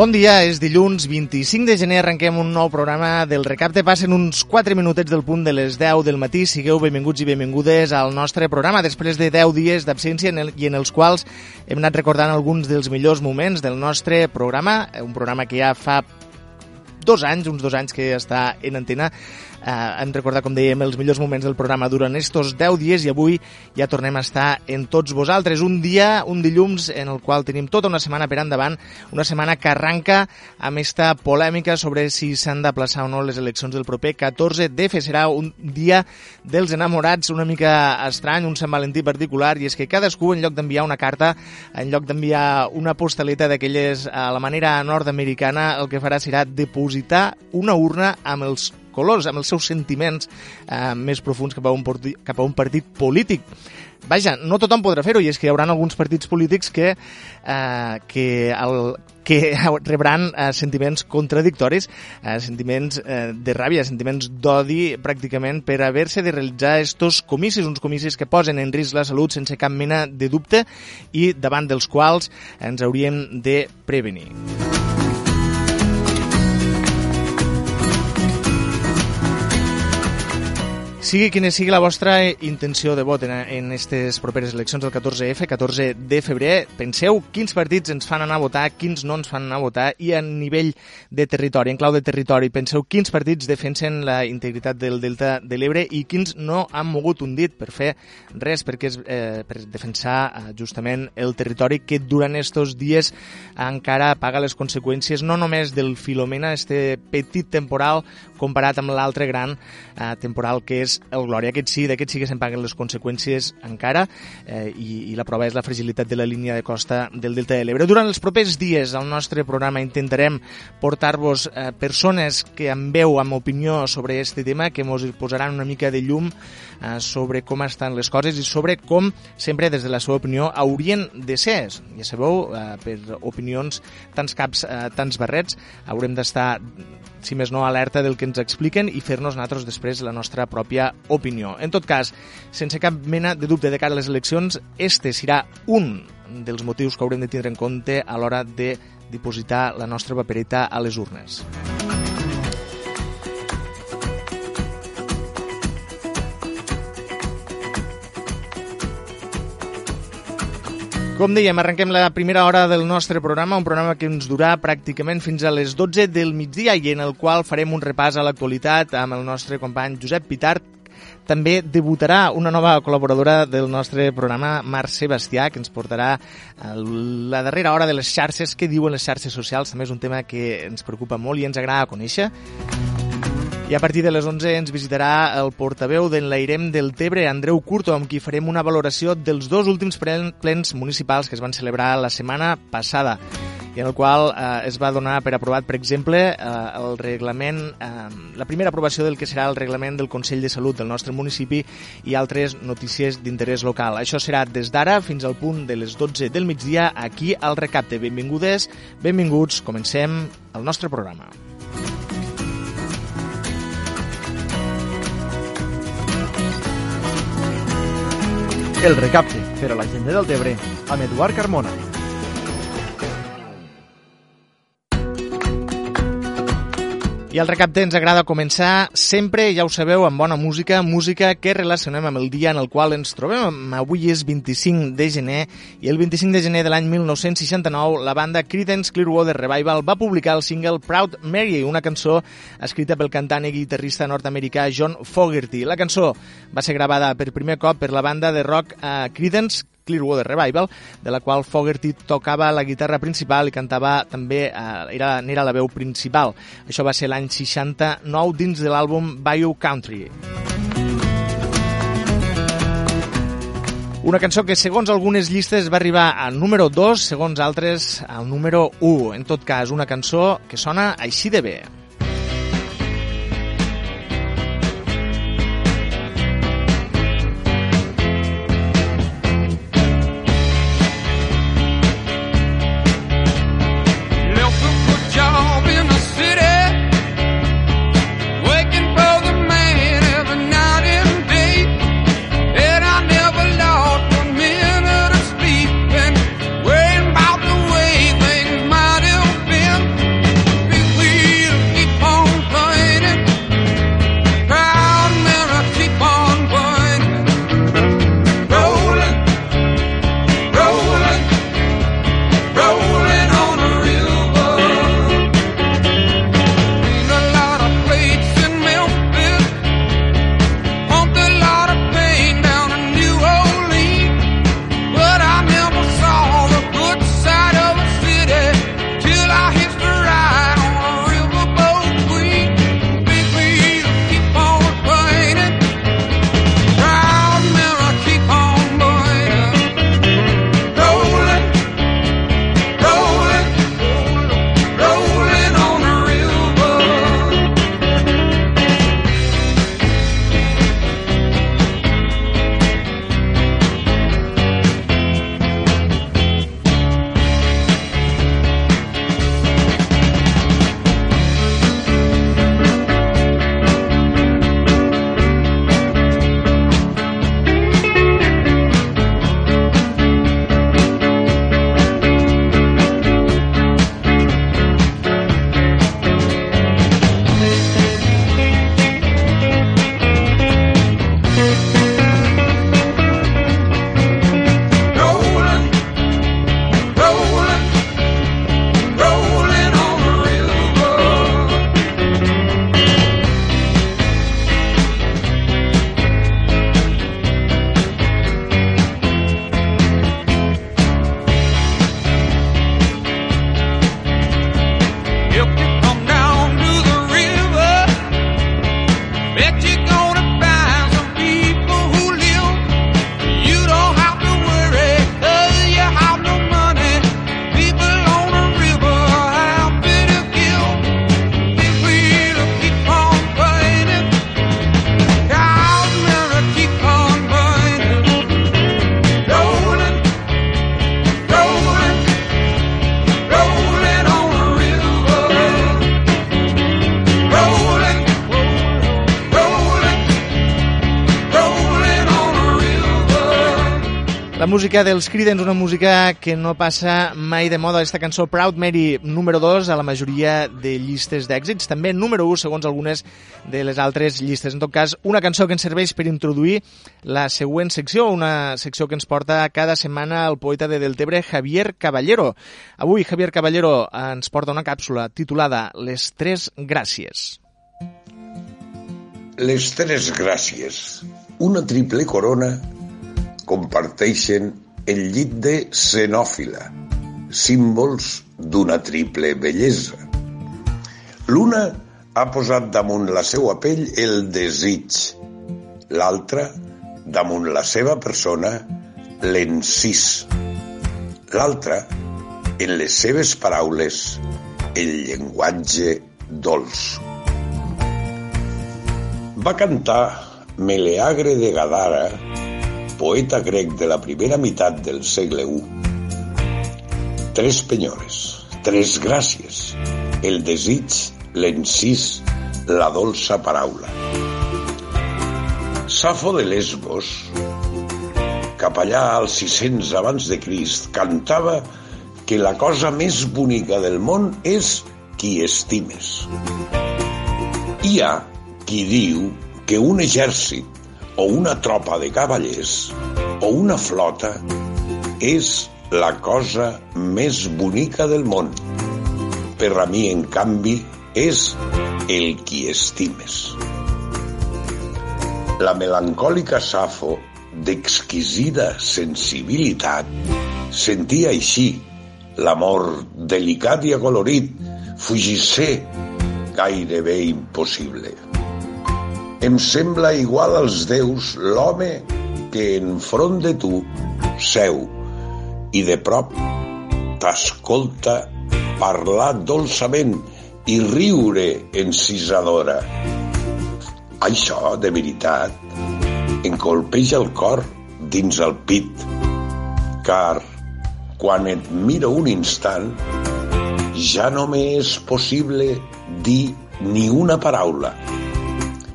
Bon dia, és dilluns 25 de gener, arrenquem un nou programa del Recapte. Passen uns 4 minutets del punt de les 10 del matí. Sigueu benvinguts i benvingudes al nostre programa després de 10 dies d'absència i en els quals hem anat recordant alguns dels millors moments del nostre programa, un programa que ja fa dos anys, uns dos anys que està en antena, eh, hem recordat, com dèiem, els millors moments del programa durant estos 10 dies i avui ja tornem a estar en tots vosaltres. Un dia, un dilluns, en el qual tenim tota una setmana per endavant, una setmana que arranca amb esta polèmica sobre si s'han d'aplaçar o no les eleccions del proper 14 d'F. Serà un dia dels enamorats una mica estrany, un Sant Valentí particular, i és que cadascú, en lloc d'enviar una carta, en lloc d'enviar una postaleta d'aquelles a la manera nord-americana, el que farà serà depositar una urna amb els colors, amb els seus sentiments eh, més profuns cap a, un cap a un partit polític. Vaja, no tothom podrà fer-ho, i és que hi haurà alguns partits polítics que, eh, que, el, que rebran eh, sentiments contradictoris, eh, sentiments eh, de ràbia, sentiments d'odi pràcticament per haver-se de realitzar estos comicis, uns comicis que posen en risc la salut sense cap mena de dubte i davant dels quals ens hauríem de prevenir. Sigui quina sigui la vostra intenció de vot en, en aquestes properes eleccions del 14F, 14 de febrer, penseu quins partits ens fan anar a votar, quins no ens fan anar a votar i a nivell de territori, en clau de territori, penseu quins partits defensen la integritat del Delta de l'Ebre i quins no han mogut un dit per fer res perquè és, eh, per defensar eh, justament el territori que durant estos dies encara paga les conseqüències no només del Filomena, este petit temporal comparat amb l'altre gran eh, temporal que és el Glòria. Aquest sí, d'aquest sí que se'n paguen les conseqüències encara eh, i, i la prova és la fragilitat de la línia de costa del Delta de l'Ebre. Durant els propers dies al nostre programa intentarem portar-vos eh, persones que amb veu, amb opinió sobre aquest tema, que ens posaran una mica de llum eh, sobre com estan les coses i sobre com, sempre des de la seva opinió, haurien de ser. Ja sabeu, eh, per opinions, tants caps, eh, tants barrets, haurem d'estar si més no, alerta del que ens expliquen i fer-nos nosaltres després la nostra pròpia opinió. En tot cas, sense cap mena de dubte de cara a les eleccions, este serà un dels motius que haurem de tindre en compte a l'hora de dipositar la nostra papereta a les urnes. Com dèiem, arrenquem la primera hora del nostre programa, un programa que ens durà pràcticament fins a les 12 del migdia i en el qual farem un repàs a l'actualitat amb el nostre company Josep Pitart, també debutarà una nova col·laboradora del nostre programa, Marc Sebastià, que ens portarà la darrera hora de les xarxes, què diuen les xarxes socials, també és un tema que ens preocupa molt i ens agrada conèixer. I a partir de les 11 ens visitarà el portaveu d'Enlairem del Tebre, Andreu Curto, amb qui farem una valoració dels dos últims plens municipals que es van celebrar la setmana passada i en el qual eh, es va donar per aprovat, per exemple, eh, el reglament, eh, la primera aprovació del que serà el reglament del Consell de Salut del nostre municipi i altres notícies d'interès local. Això serà des d'ara fins al punt de les 12 del migdia aquí al Recapte. Benvingudes, benvinguts, comencem el nostre programa. El recapte per a la gent del Tebre amb Eduard Carmona. I al recapte ens agrada començar sempre, ja ho sabeu, amb bona música, música que relacionem amb el dia en el qual ens trobem. Avui és 25 de gener i el 25 de gener de l'any 1969 la banda Creedence Clearwater Revival va publicar el single Proud Mary, una cançó escrita pel cantant i guitarrista nord-americà John Fogerty. La cançó va ser gravada per primer cop per la banda de rock uh, Creedence Clearwater Revival, de la qual Fogerty tocava la guitarra principal i cantava també, eh, era, era la veu principal. Això va ser l'any 69 dins de l'àlbum Bayou Country. Una cançó que, segons algunes llistes, va arribar al número 2, segons altres, al número 1. En tot cas, una cançó que sona així de bé. Música dels Creedence, una música que no passa mai de moda. Aquesta cançó Proud Mary, número 2 a la majoria de llistes d'èxits, també número 1 segons algunes de les altres llistes. En tot cas, una cançó que ens serveix per introduir la següent secció, una secció que ens porta cada setmana el poeta de Deltebre, Javier Caballero. Avui Javier Caballero ens porta una càpsula titulada Les tres gràcies. Les tres gràcies, una triple corona comparteixen el llit de Cenòfila, símbols d'una triple bellesa. L'una ha posat damunt la seva pell el desig, l'altra, damunt la seva persona, l'encís. L'altra, en les seves paraules, el llenguatge dolç. Va cantar Meleagre de Gadara poeta grec de la primera meitat del segle I. Tres penyores, tres gràcies, el desig, l'encís, la dolça paraula. Safo de Lesbos, cap allà als 600 abans de Crist, cantava que la cosa més bonica del món és qui estimes. Hi ha qui diu que un exèrcit o una tropa de cavallers o una flota és la cosa més bonica del món. Per a mi, en canvi, és el qui estimes. La melancòlica Safo, d'exquisida sensibilitat, sentia així l'amor delicat i acolorit, fugisser, gairebé impossible. Em sembla igual als déus l'home que enfront de tu seu i de prop t'escolta parlar dolçament i riure encisadora. Això, de veritat, em colpeja el cor dins el pit, car quan et miro un instant ja no m'és possible dir ni una paraula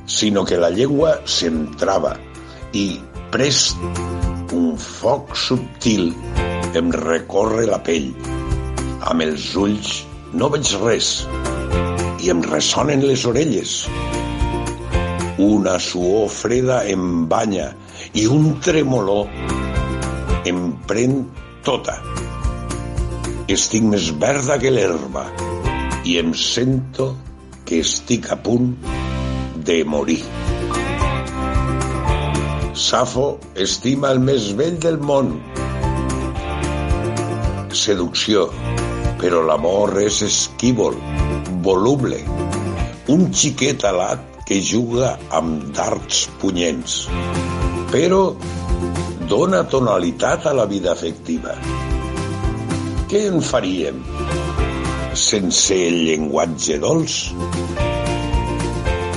sinó que la llengua s'entrava i, prest, un foc subtil em recorre la pell. Amb els ulls no veig res i em ressonen les orelles. Una suor freda em banya i un tremolor em pren tota. Estic més verda que l'herba i em sento que estic a punt de morir. Safo estima el més vell del món. Seducció, però l'amor és esquívol, voluble, un xiquet alat que juga amb darts punyents, però dona tonalitat a la vida afectiva. Què en faríem sense el llenguatge dolç?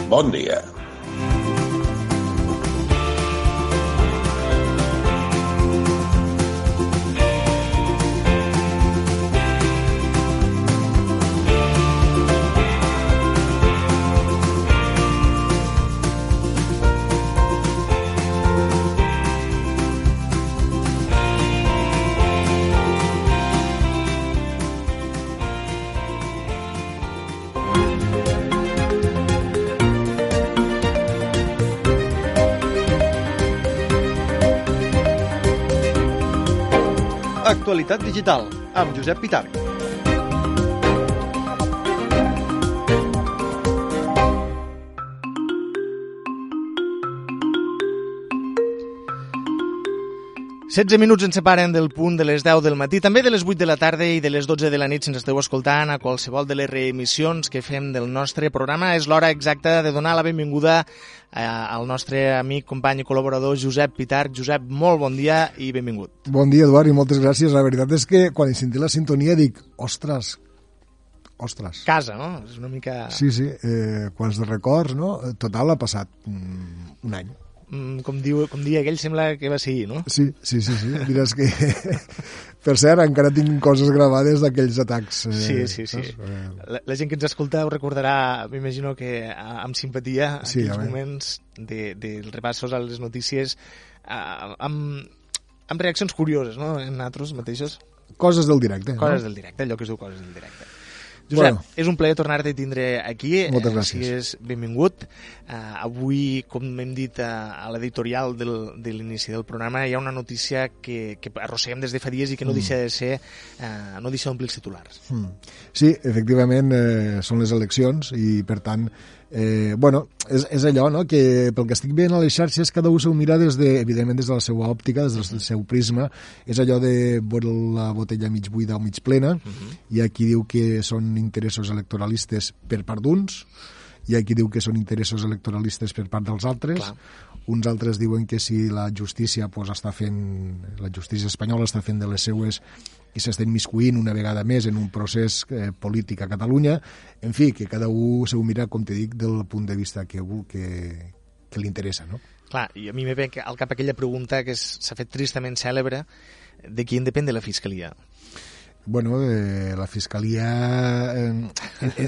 Bon dia. Actualitat digital, amb Josep Pitarc. 16 minuts ens separen del punt de les 10 del matí, també de les 8 de la tarda i de les 12 de la nit si ens esteu escoltant a qualsevol de les reemissions que fem del nostre programa. És l'hora exacta de donar la benvinguda eh, al nostre amic, company i col·laborador Josep Pitarc. Josep, molt bon dia i benvingut. Bon dia, Eduard, i moltes gràcies. La veritat és que quan he sentit la sintonia dic, ostres, ostres... Casa, no? És una mica... Sí, sí, eh, quants de records, no? Eh, total, ha passat mm, un any. Mm, com, diu, com dia aquell, sembla que va ser ahir, no? Sí, sí, sí, sí. Diràs que... per cert, encara tinc coses gravades d'aquells atacs. Eh, Sí, sí, sí. saps? Eh, La, la gent que ens escolta ho recordarà, m'imagino que amb simpatia, Sí, aquells moments de, de repassos a les notícies, a, amb, amb reaccions curioses, no?, en nosaltres mateixos. Coses del directe. Coses no? del directe, allò que es diu coses del directe. Josep, bueno. És un plaer tornar-te a tindre aquí. Moltes Eh, gràcies. sigues benvingut. Uh, avui, com hem dit uh, a l'editorial del- de l'inici del programa, hi ha una notícia que, que arrosseguem des de fa dies i que no deixa de ser, uh, no deixa d'omplir els titulars. Mm. Sí, efectivament, eh, són les eleccions i, per tant, eh, bueno, és, és allò, no?, que pel que estic veient a les xarxes cada un s'ho mira des de, evidentment des de la seva òptica, des del seu prisma, és allò de veure la botella mig buida o mig plena, hi ha qui diu que són interessos electoralistes per part d'uns, hi ha qui diu que són interessos electoralistes per part dels altres, Clar. uns altres diuen que si la justícia pues, està fent, la justícia espanyola està fent de les seues i s'està immiscuint una vegada més en un procés eh, polític a Catalunya. En fi, que cada un s'ho mira, com te dic, del punt de vista que, que, que li interessa, no? Clar, i a mi me ve al cap aquella pregunta que s'ha fet tristament cèlebre de qui en depèn de la Fiscalia. Bueno, eh, la Fiscalia... Eh, en,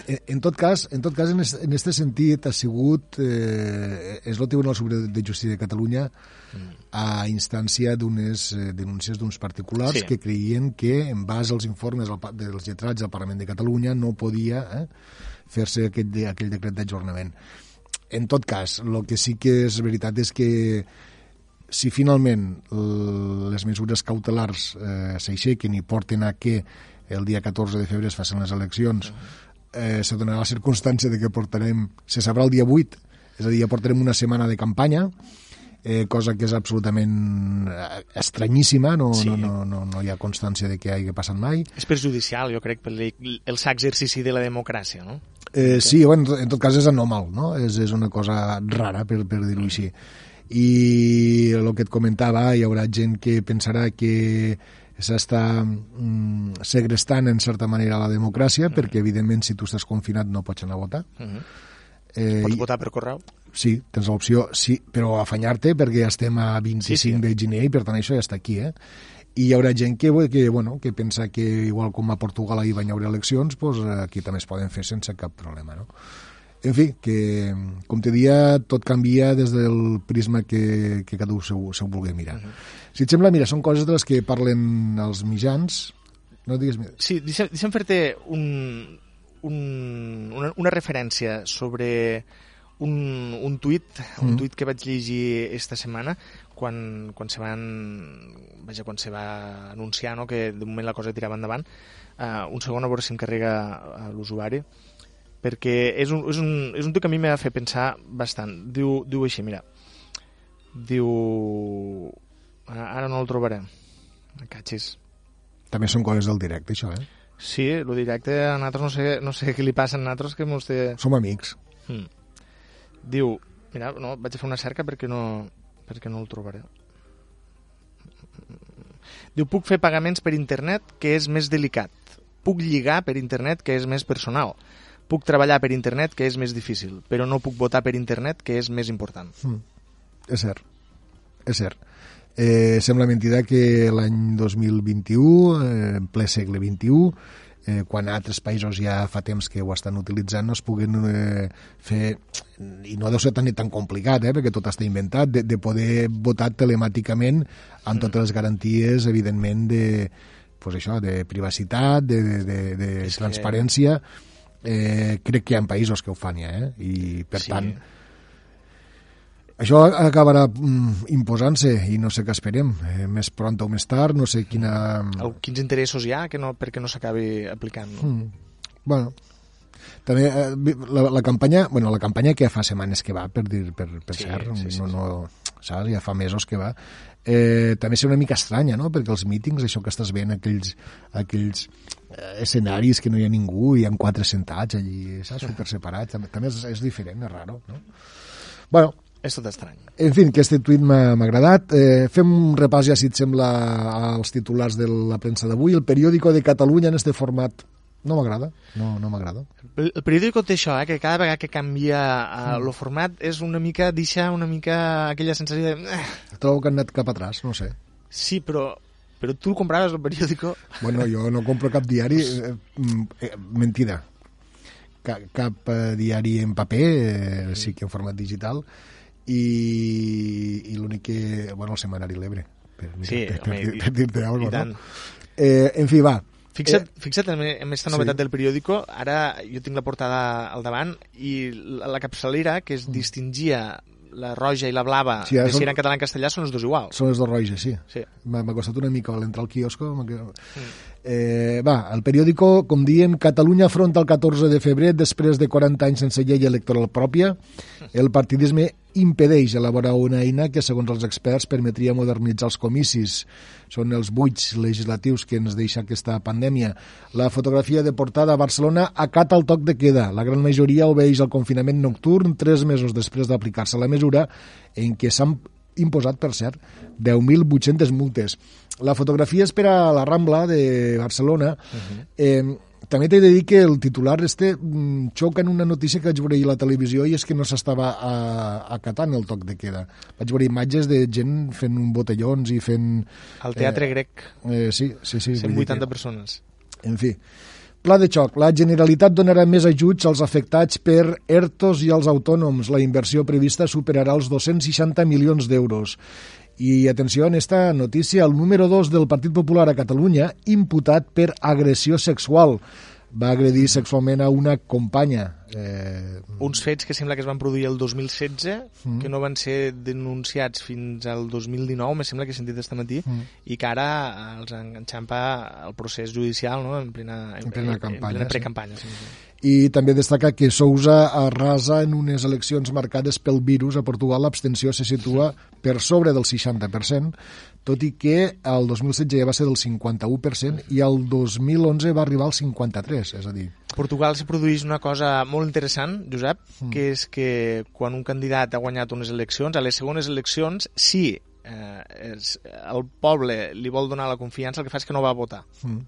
en, en tot cas, en tot cas, en este, en este sentit, ha sigut... Eh, és el Tribunal Superior de Justícia de Catalunya a instància d'unes eh, denúncies d'uns particulars Sí. que creien que, en base als informes dels lletrats del Parlament de Catalunya, no podia eh, fer-se aquell, de, aquell decret d'ajornament. En tot cas, el que sí que és veritat és que si finalment les mesures cautelars eh, s'aixequen i porten a que el dia 14 de febrer es facin les eleccions, eh, se donarà la circumstància de que portarem, se sabrà el dia 8, és a dir, ja portarem una setmana de campanya, eh, cosa que és absolutament eh, estranyíssima, no, Sí. no, no, no, no hi ha constància de que hagi passat mai. És perjudicial, jo crec, per el sa exercici de la democràcia, no? Eh, sí, bueno, en tot- cas és anormal, no? És, és una cosa rara, per, per dir-ho així. I el que et comentava, hi haurà gent que pensarà que s'està mm, segrestant en certa manera la democràcia, perquè evidentment si tu estàs confinat no pots anar a votar. Uh -huh. Eh, Pots votar per correu? Sí, tens l'opció, sí, però afanyar-te perquè estem a 25 Sí, sí. de gener i per tant això ja està aquí, eh? I hi haurà gent que, que, bueno, que pensa que igual com a Portugal ahir van haver eleccions, doncs aquí també es poden fer sense cap problema, no? En fi, que, com te dia, tot canvia des del prisma que, que cada un se, ho- se ho vulgui mirar. Uh -huh. Si et sembla, mira, són coses de les que parlen els mitjans... No digues... més. Sí, deixa'm, deixa'm fer-te un, un, una, una referència sobre un, un tuit, un Mm. tuit que vaig llegir esta setmana quan, quan se van vaja, quan se va anunciar no, que de moment la cosa tirava endavant uh, un segon a veure si em carrega a l'usuari perquè és un, és, un, és un tuit que a mi m'ha fet pensar bastant diu, diu així, mira diu ara no el trobaré catxis També són coses del directe, això, eh? Sí, el directe a nosaltres no sé, no sé què li passa a nosaltres que mos té... Som amics. Hmm. Diu, mira, no, vaig a fer una cerca perquè no, perquè no el trobaré. Diu, puc fer pagaments per internet, que és més delicat. Puc lligar per internet, que és més personal. Puc treballar per internet, que és més difícil. Però no puc votar per internet, que és més important. Mm. És cert, és cert. Eh, sembla mentida que l'any 2021, eh, en ple segle XXI, eh, quan altres països ja fa temps que ho estan utilitzant, no es puguen eh, fer, i no deu ser tan, tan complicat, eh, perquè tot està inventat, de, de poder votar telemàticament amb totes les garanties, evidentment, de, pues això, de privacitat, de, de, de, de transparència. Eh, crec que hi ha països que ho fan ja, eh? i per Sí. tant això acabarà mm, imposant-se i no sé què esperem, eh, més pront o més tard, no sé quina... Quins interessos hi ha que no, perquè no s'acabi aplicant? No? Mm. Bueno, també eh, la, la campanya, bueno, la campanya que ja fa setmanes que va, per dir, per, per Sí, cert, sí, sí, no, no, saps? ja fa mesos que va, eh, també és una mica estranya, no?, perquè els mítings, això que estàs veient, aquells, aquells eh, escenaris que no hi ha ningú hi ha quatre sentats allí, saps, super separats, també, també és, és diferent, és raro, no? Bueno, És tot estrany. en fi, aquest tuit m'ha agradat. Eh, fem un repàs, ja si et sembla, als titulars de la premsa d'avui. El periòdico de Catalunya en este format no m'agrada, no, no m'agrada. El, el periòdico té això, eh, que cada vegada que canvia el mm. format és una mica, deixa una mica aquella sensació de... Eh, Trobo que han anat cap atràs, no sé. sí, però, però tu compraves el periòdico... Bueno, jo no compro cap diari, eh, mm, eh, mentida. Cap, cap eh, diari en paper, eh, sí que en format digital, i, i l'únic que... Bueno, el Semanari L'Ebre, per, Sí, per, home, per, per dir-te alguna cosa, no? Eh, en fi, va. Fixa't, fixa't en, en sí. novetat del periòdico, ara jo tinc la portada al davant i la, la capçalera que es distingia la roja i la blava Sí, sí, són- si eren català en castellà són els dos iguals. Són les dos roges, sí. Sí. M'ha costat una mica al entrar al quiosco. quedat- Eh, va, el periòdico, com diem, Catalunya afronta el 14 de febrer després de 40 anys sense llei electoral pròpia. El partidisme impedeix elaborar una eina que, segons els experts, permetria modernitzar els comicis. Són els buits legislatius que ens deixa aquesta pandèmia. La fotografia de portada a Barcelona acata el toc de queda. La gran majoria obeix el confinament nocturn tres mesos després d'aplicar-se la mesura en què s'han imposat, per cert, 10.800 multes. La fotografia és per a la Rambla de Barcelona. Uh -huh. eh, també t'he de dir que el titular este mm, xoca en una notícia que vaig veure a la televisió i és que no s'estava a- acatant el toc de queda. Vaig veure imatges de gent fent un botellons i fent... Al teatre grec, Eh, sí, sí, sí. vull dir 180 que- persones. en fi. Pla de xoc. La Generalitat donarà més ajuts als afectats per ERTOs i als autònoms. La inversió prevista superarà els 260 milions d'euros. I atenció en esta notícia, el número 2 del Partit Popular a Catalunya, imputat per agressió sexual. Va agredir sexualment a una companya. Eh, Uns fets que sembla que es van produir el 2016, Mm. que no van ser denunciats fins al 2019, me sembla que he sentit este matí, Mm. i que ara els enxampa el procés judicial no? en plena, En plena campanya, En plena sí. precampanya, sí. sí. i també destaca que Sousa arrasa en unes eleccions marcades pel virus. A Portugal l'abstenció se situa per sobre del 60%, tot i que el 2016 ja va ser del 51% i el 2011 va arribar al 53%, és a dir, Portugal se produeix una cosa molt interessant, Josep, Mm. que és que quan un candidat ha guanyat unes eleccions, a les segones eleccions, si eh, és, el poble li vol donar la confiança, el que fa és que no va votar mm.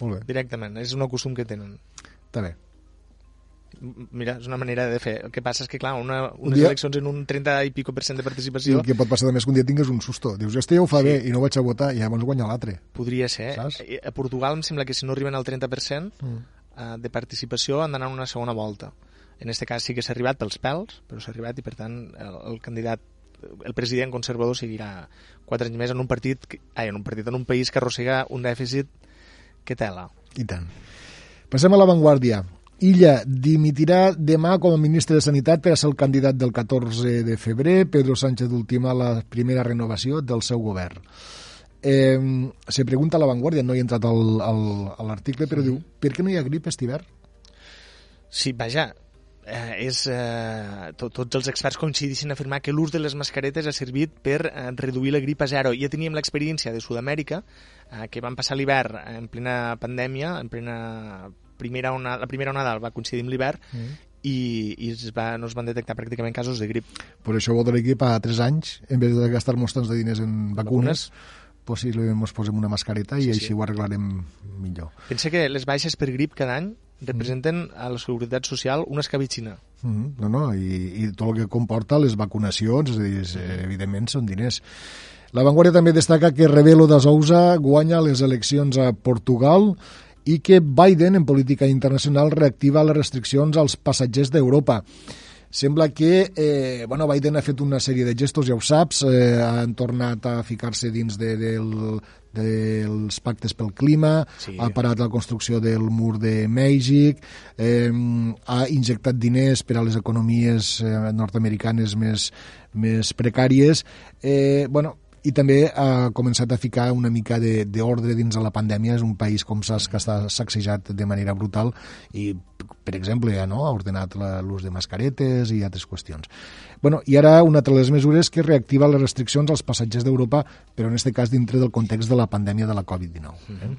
molt bé, directament. És un costum que tenen. està bé. M- Mira, és una manera de fer. El que passa és que, clar, una, Un unes dia- eleccions en un 30 i pico per cent de I participació el que pot passar també és que un dia tingues un susto. Dius, este ja ho fa sí. bé i no vaig a votar i llavors guanya l'altre. podria ser. Saps? Eh, A Portugal em sembla que si no arriben al 30% Mm. eh, de participació han d'anar a una segona volta. En aquest cas sí que s'ha arribat pels pèls, però s'ha arribat i per tant el, el candidat el president conservador seguirà quatre anys més en un partit, ai, en un partit, en un país que arrossega un dèficit que tela. I tant. Passem a l'avantguàrdia. Illa dimitirà demà com a ministre de Sanitat per a ser el candidat del 14 de febrer. Pedro Sánchez ultima la primera renovació del seu govern. Eh, se pregunta a l'avantguàrdia, no he entrat al, al, a l'article, però diu, per què no hi ha grip aquest hivern? Sí, vaja, eh, és, eh, to, tots els experts coincideixen a afirmar que l'ús de les mascaretes ha servit per eh, reduir la grip a zero. Ja teníem l'experiència de Sud-amèrica, eh, que van passar l'hivern en plena pandèmia, en plena primera onada, la primera onada va coincidir amb l'hivern, Mm. i, i es va, no es van detectar pràcticament casos de grip. Per això vol dir que per 3 anys, en vez de gastar-nos tants de diners en vacunes, possiblement ens posem una mascareta i Sí, així sí. ho arreglarem millor. Pensa que les baixes per grip cada any representen a la Seguretat Social una escabitxina. Mm -hmm. No, no, i, i tot el que comporta les vacunacions, és a dir, és, eh, evidentment són diners. La Vanguardia també destaca que Rebelo de Sousa guanya les eleccions a Portugal i que Biden, en política internacional, reactiva les restriccions als passatgers d'Europa. Sembla que eh, bueno, Biden ha fet una sèrie de gestos, ja ho saps, eh, han tornat a ficar-se dins de, del, dels pactes pel clima, Sí. ha parat la construcció del mur de Mèxic, eh, ha injectat diners per a les economies eh, nord-americanes més, més precàries. Eh, bueno, i també ha començat a ficar una mica de- d'ordre dins de la pandèmia. És un país, com saps, que està sacsejat de manera brutal i, per exemple, ja no, ha ordenat la- l'ús de mascaretes i altres qüestions. Bueno, I ara una de les mesures que reactiva les restriccions als passatgers d'Europa, però en aquest cas dintre del context de la pandèmia de la Covid-19. eh?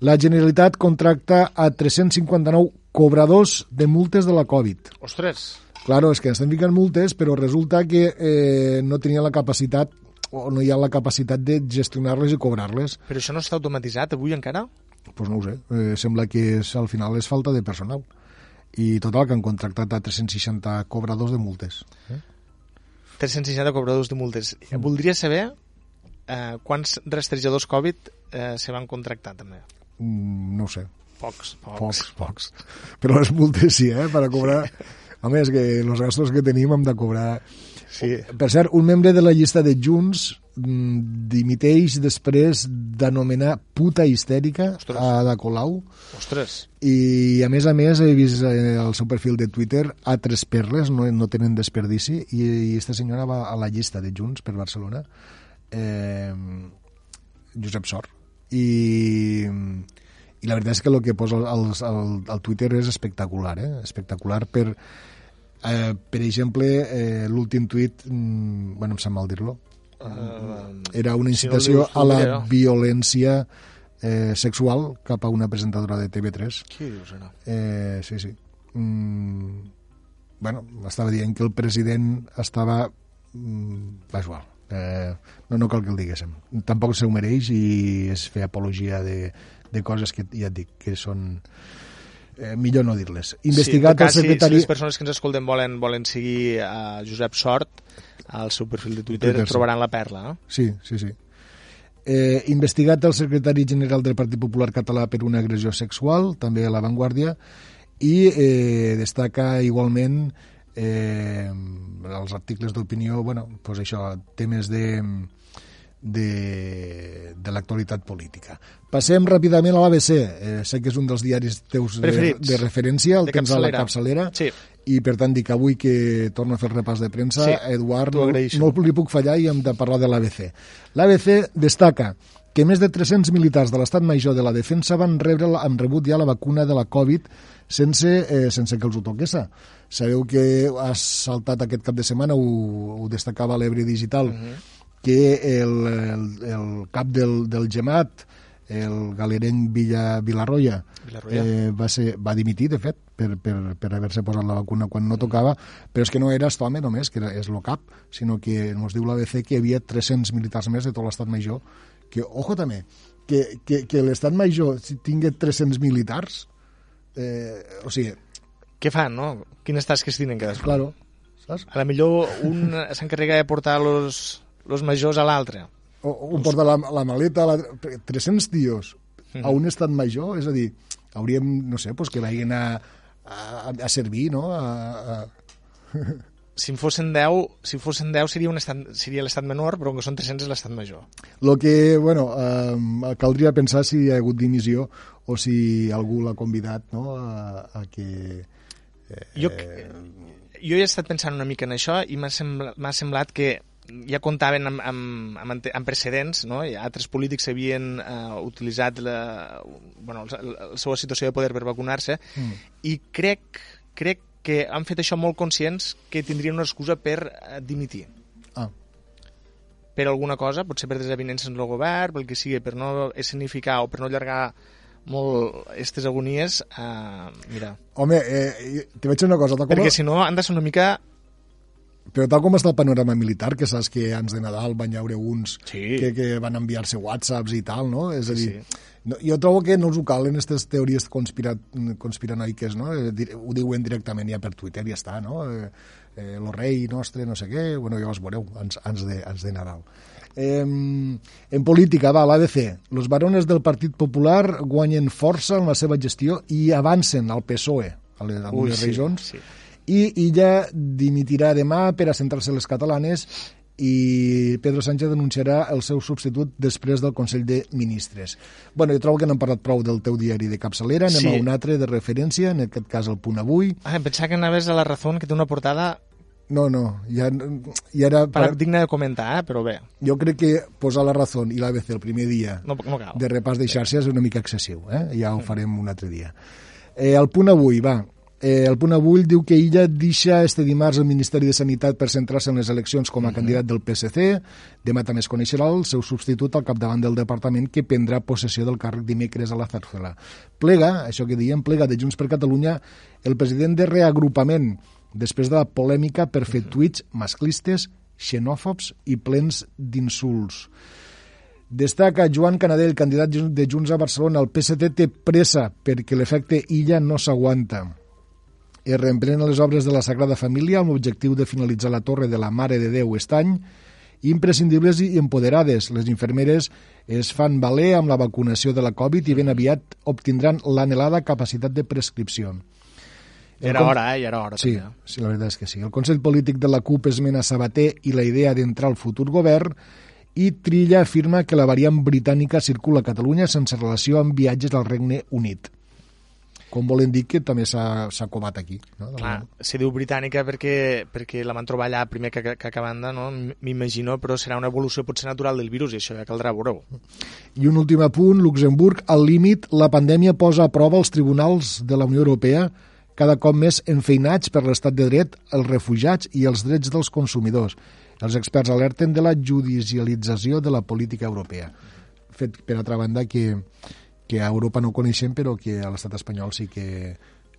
La Generalitat contracta a 359 cobradors de multes de la Covid. Ostres! Claro, és que estan ficant multes, però resulta que eh, no tenien la capacitat o no hi ha la capacitat de gestionar-les i cobrar-les. Però això no està automatitzat avui encara? Doncs pues no ho sé, eh, sembla que és, al final és falta de personal. I total, que han contractat a 360 cobradors de multes. Eh? 360 cobradors de multes. Voldria saber eh, quants rastrejadors Covid eh, se van contractar també. Mm, no ho sé, Pocs, pocs. pocs, pocs. Però les multes sí, eh, per a cobrar... A més, que els gastos que tenim hem de cobrar Sí. Per cert, un membre de la llista de Junts mm, dimiteix després d'anomenar puta histèrica Ostres. a Ada Colau Ostres. i a més a més he vist eh, el seu perfil de Twitter a tres perles, no, no tenen desperdici i, i esta senyora va a la llista de Junts per Barcelona eh, Josep Sor i, i la veritat és que el que posa al, al, al Twitter és espectacular eh? espectacular per eh, per exemple eh, l'últim tuit mm, bueno, em sap mal dir-lo Uh, era una Si no incitació dius a la jo. violència eh, sexual cap a una presentadora de TV3 qui dius ara? Eh, sí, sí. Mm, bueno, estava dient que el president estava... Mm, va igual. Eh, no, no cal que el diguéssim. Tampoc se ho mereix i es fer apologia de, de coses que ja et dic que són... Eh, millor no dir-les. Investigat sí, el secretari... Si, si les persones que ens escolten volen, volen seguir a Josep Sort, al seu perfil de Twitter, Twitter, sí. trobaran la perla. No? Sí, sí, sí. Eh, investigat el secretari general del Partit Popular Català per una agressió sexual, també a l'avantguàrdia, i eh, destaca igualment eh, els articles d'opinió, bueno, pues això, temes de, de, de l'actualitat política. Passem ràpidament a l'ABC. Eh, sé que és un dels diaris teus de, Preferits. de referència, el De tens a la capçalera. capçalera, Sí. i per tant dic avui que torno a fer el repàs de premsa, Sí, Eduard, no, no li puc fallar i hem de parlar de l'ABC. L'ABC destaca que més de 300 militars de l'Estat Major de la Defensa van rebre han rebut ja la vacuna de la Covid sense, eh, sense que els ho toqués. Sabeu que ha saltat aquest cap de setmana, ho, ho destacava l'Ebre Digital, uh -huh. Que el, el, el cap del, del GEMAT, el galerenc Villa, Vilarroya, Vilarroya. eh, va, ser, va dimitir, de fet, per, per, per haver-se posat la vacuna quan no tocava, però és que no era aquest home només, que era, és el cap, sinó que ens diu l'ABC que hi havia 300 militars més de tot l'estat major, que, ojo també, que, que, que l'estat major si tingui 300 militars, eh, o sigui, Què fan, no? Quines tasques tenen cadascú? claro, saps? A la millor un s'encarrega de portar los, los majors a l'altre. Un porta la, la maleta, la, 300 tios a un estat major, és a dir, hauríem, no sé, pues que vagin a, a, a servir, no? A, a, Si en fossin 10, si fossin 10 seria, un estat, seria l'estat menor, però que són 300 és l'estat major. Lo que, bueno, eh, caldria pensar si hi ha hagut dimissió o si algú l'ha convidat no, a, a que... Eh, Jo, jo he estat pensant una mica en això i m'ha semblat, m'ha semblat que ja comptaven amb, amb, amb, amb precedents, no? I altres polítics havien eh, utilitzat la, bueno, la, la seva situació de poder per vacunar-se Mm. i crec, crec que han fet això molt conscients que tindrien una excusa per eh, dimitir Ah, per alguna cosa, potser per desavinences en el govern, pel que sigui, per no escenificar o per no allargar molt aquestes agonies, eh, mira, home, eh, te vaig dir una cosa, tal com, perquè si no han de ser una mica... però tal com està el panorama militar, que saps que abans de Nadal van haure uns Sí. que, que van enviar-se whatsapps i tal, no? És a dir, Sí. no, jo trobo que no els ho calen aquestes teories conspira, conspiranoiques, no? Eh, Ho diuen directament ja per Twitter i ja està, no? Eh, eh, lo rei nostre, no sé què, bueno, ja us veureu, ans, ans, de, ans de Nadal. Eh, en política, va, l'ABC. Los varones del Partit Popular guanyen força en la seva gestió i avancen al PSOE, a les, a Ui, les sí, regions, sí. I ella dimitirà demà per a centrar-se en les catalanes i Pedro Sánchez denunciarà el seu substitut després del Consell de Ministres. bueno, jo trobo que n'hem parlat prou del teu diari de capçalera, anem Sí. a un altre de referència, en aquest cas el punt avui. Ah, em pensava que anaves a la Razón, que té una portada No, no, ja, ja era... para, Per, digna de comentar, eh? però bé, jo crec que posar la raó i l'ABC el primer dia no, no cal. de repàs de xarxes és una mica excessiu, eh? ja ho farem un altre dia. Eh, el punt avui, va, eh, el punt avui diu que ella deixa este dimarts el Ministeri de Sanitat per centrar-se en les eleccions com a candidat del PSC, demà també es coneixerà el seu substitut al capdavant del departament que prendrà possessió del càrrec dimecres a la Zarzuela. Plega, això que diem, plega de Junts per Catalunya el president de reagrupament després de la polèmica per fer tuits masclistes, xenòfobs i plens d'insults. Destaca Joan Canadell, candidat de Junts a Barcelona. El PSC té pressa perquè l'efecte illa no s'aguanta. Es reemprenen les obres de la Sagrada Família amb l'objectiu de finalitzar la torre de la Mare de Déu aquest any. Imprescindibles i empoderades. Les infermeres es fan valer amb la vacunació de la Covid i ben aviat obtindran l'anhelada capacitat de prescripció. Era hora, eh? Era hora. Sí, també. sí, la veritat és que sí. El Consell Polític de la CUP esmena Sabater i la idea d'entrar al futur govern i Trilla afirma que la variant britànica circula a Catalunya sense relació amb viatges al Regne Unit. Com volen dir que també s'ha covat aquí. No? Clar, se diu britànica perquè, perquè la van trobar allà primer que, que, que banda, no? m'imagino, però serà una evolució potser natural del virus i això ja caldrà veure-ho. I un últim apunt, Luxemburg, al límit, la pandèmia posa a prova els tribunals de la Unió Europea cada cop més enfeinats per l'estat de dret, els refugiats i els drets dels consumidors. Els experts alerten de la judicialització de la política europea. Fet, per altra banda, que, que a Europa no coneixem, però que a l'estat espanyol sí que...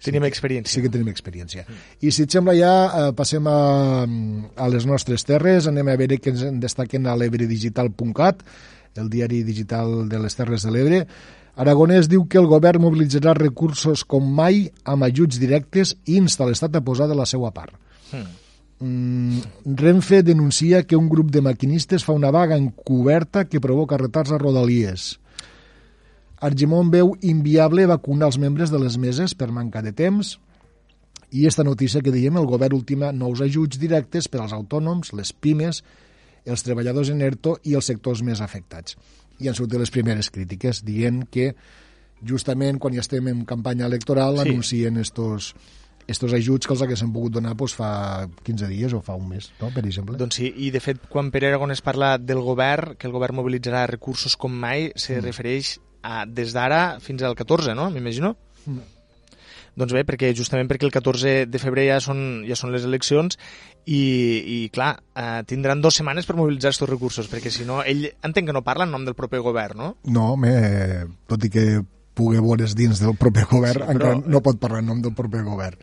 Sí Tenim experiència. Sí que tenim experiència. I si et sembla ja, eh, passem a, a les nostres terres, anem a veure què ens en destaquen a l'ebredigital.cat, el diari digital de les Terres de l'Ebre. Aragonès diu que el govern mobilitzarà recursos com mai amb ajuts directes i insta l'Estat a posar de la seva part. Mm, Renfe denuncia que un grup de maquinistes fa una vaga encoberta que provoca retards a Rodalies. Argimon veu inviable vacunar els membres de les meses per manca de temps i esta notícia que diem, el govern ultima nous ajuts directes per als autònoms, les pimes, els treballadors en ERTO i els sectors més afectats. I han sortit les primeres crítiques dient que justament quan ja estem en campanya electoral Sí. anuncien estos, estos ajuts que els haguessin pogut donar doncs, fa 15 dies o fa un mes, no? per exemple. Doncs sí, i de fet, quan Pere Aragonès parla del govern, que el govern mobilitzarà recursos com mai, se Mm. refereix a des d'ara fins al 14, no? M'imagino? Mm. Doncs bé, perquè justament perquè el 14 de febrer ja són, ja són les eleccions i, i clar, eh, tindran dues setmanes per mobilitzar aquests recursos, perquè si no, ell entenc que no parla en nom del proper govern, no? No, home, tot i que pugui veure's dins del proper govern, Sí, sí, però- encara no pot parlar en nom del proper govern.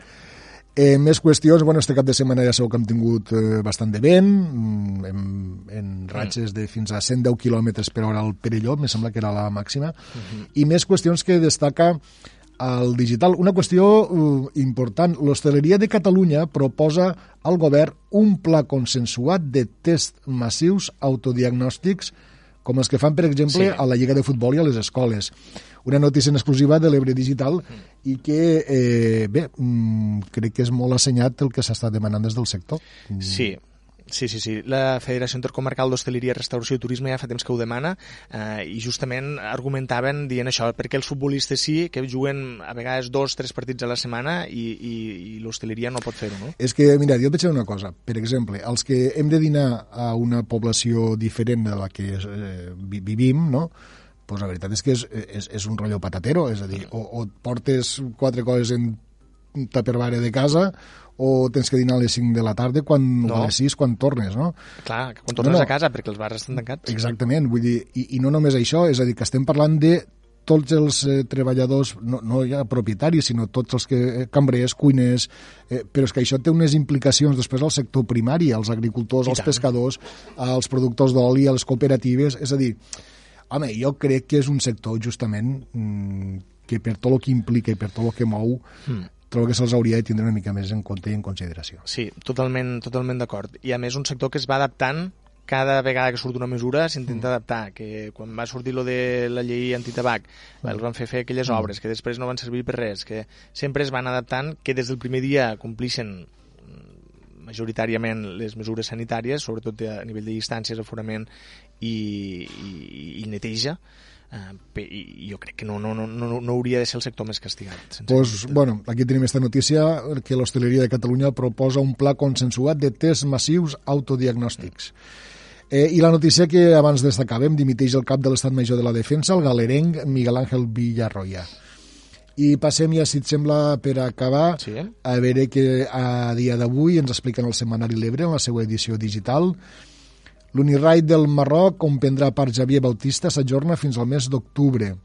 Eh, més qüestions, bueno, este cap de setmana ja sabeu que hem tingut eh, bastant de vent, mm, en, en ratxes de fins a 110 km per hora al Perelló, me sembla que era la màxima, i més qüestions que destaca el digital. Una qüestió uh, important, l'Hostaleria de Catalunya proposa al govern un pla consensuat de tests massius autodiagnòstics com els que fan, per exemple, sí. a la Lliga de Futbol i a les escoles. Una notícia en exclusiva de l'Ebre Digital i que, eh, bé, mm, crec que és molt assenyat el que s'està demanant des del sector. Mm. Sí, Sí, sí, sí. La Federació Intercomarcal d'Hostaleria, Restauració i Turisme ja fa temps que ho demana eh, i justament argumentaven dient això, perquè els futbolistes sí, que juguen a vegades dos, tres partits a la setmana i, i, i l'hostaleria no pot fer-ho, no? És que, mira, jo et vaig dir una cosa. Per exemple, els que hem de dinar a una població diferent de la que eh, vi- vivim, no?, pues la veritat és que és, és, és un rotllo patatero, és a dir, o, o portes quatre coses en un tupperware de casa o tens que dinar a les 5 de la tarda quan, No. o a les 6 quan tornes, no? Clar, quan tornes No, no. a casa, perquè els bars estan tancats. Exactament, vull dir, i, i no només això, és a dir, que estem parlant de tots els eh, treballadors, no, no ja propietaris, sinó tots els que, eh, cambrers, cuiners, eh, però és que això té unes implicacions després al sector primari, als agricultors, I als tant. pescadors, als productors d'oli, a les cooperatives, és a dir, home, jo crec que és un sector justament mm, que per tot el que implica i per tot el que mou, Mm. trobo que se'ls hauria de tindre una mica més en compte i en consideració. Sí, totalment, totalment d'acord. I a més un sector que es va adaptant cada vegada que surt una mesura s'intenta Mm. adaptar, que quan va sortir lo de la llei antitabac Mm. els van fer fer aquelles obres que després no van servir per res, que sempre es van adaptant, que des del primer dia complixen majoritàriament les mesures sanitàries, sobretot a nivell de distàncies, aforament i, i, i neteja, eh, i jo crec que no, no, no, no, no hauria de ser el sector més castigat. Pues, bueno, aquí tenim esta notícia que l'Hostaleria de Catalunya proposa un pla consensuat de tests massius autodiagnòstics. Eh, I la notícia que abans destacàvem, dimiteix el cap de l'Estat Major de la Defensa, el galerenc Miguel Ángel Villarroya. I passem ja, si et sembla, per acabar, Sí? a veure que a dia d'avui ens expliquen el setmanari L'Ebre en la seva edició digital. L'Uniride del Marroc, on prendrà part Javier Bautista, s'ajorna fins al mes d'octubre.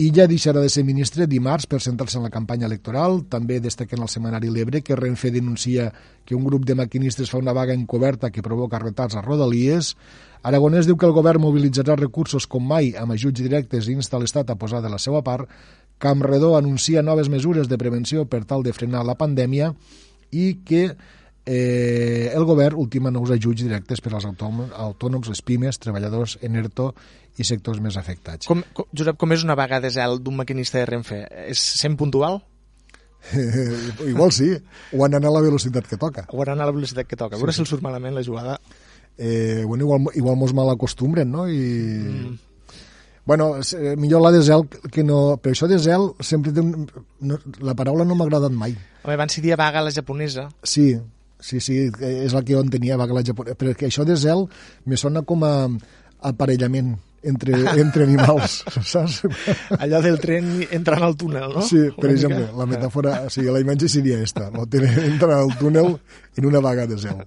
Illa deixarà de ser ministre dimarts per centrar-se en la campanya electoral. També destaquen al setmanari L'Ebre que Renfe denuncia que un grup de maquinistes fa una vaga encoberta que provoca retards a Rodalies. Aragonès diu que el govern mobilitzarà recursos com mai amb ajuts directes i insta l'Estat a posar de la seva part. Campredó anuncia noves mesures de prevenció per tal de frenar la pandèmia i que eh, el govern ultima nous ajuts directes per als autònoms, autònoms, les pimes, treballadors en ERTO i sectors més afectats. Com, com, Josep, com és una vaga de zel d'un maquinista de Renfe? És sent puntual? Igual sí, o han anat a la velocitat que toca. O anar a la velocitat que toca. A veure Sí, si els surt malament la jugada. Eh, bueno, igual, igual mos mal acostumbren, no? I... Mm. Bueno, eh, millor la de zel que no... Per això de zel sempre té un... No, la paraula no m'ha agradat mai. Home, abans s'hi dia vaga la japonesa. Sí, sí, sí, és la que jo entenia, vaga la japonesa. Però que això de zel me sona com a aparellament entre, entre animals, saps? Allò del tren entrant al túnel, no? Sí, per Una exemple, mica. la metàfora, o sigui, la imatge seria esta, no? Entren al túnel en una vaga de zel.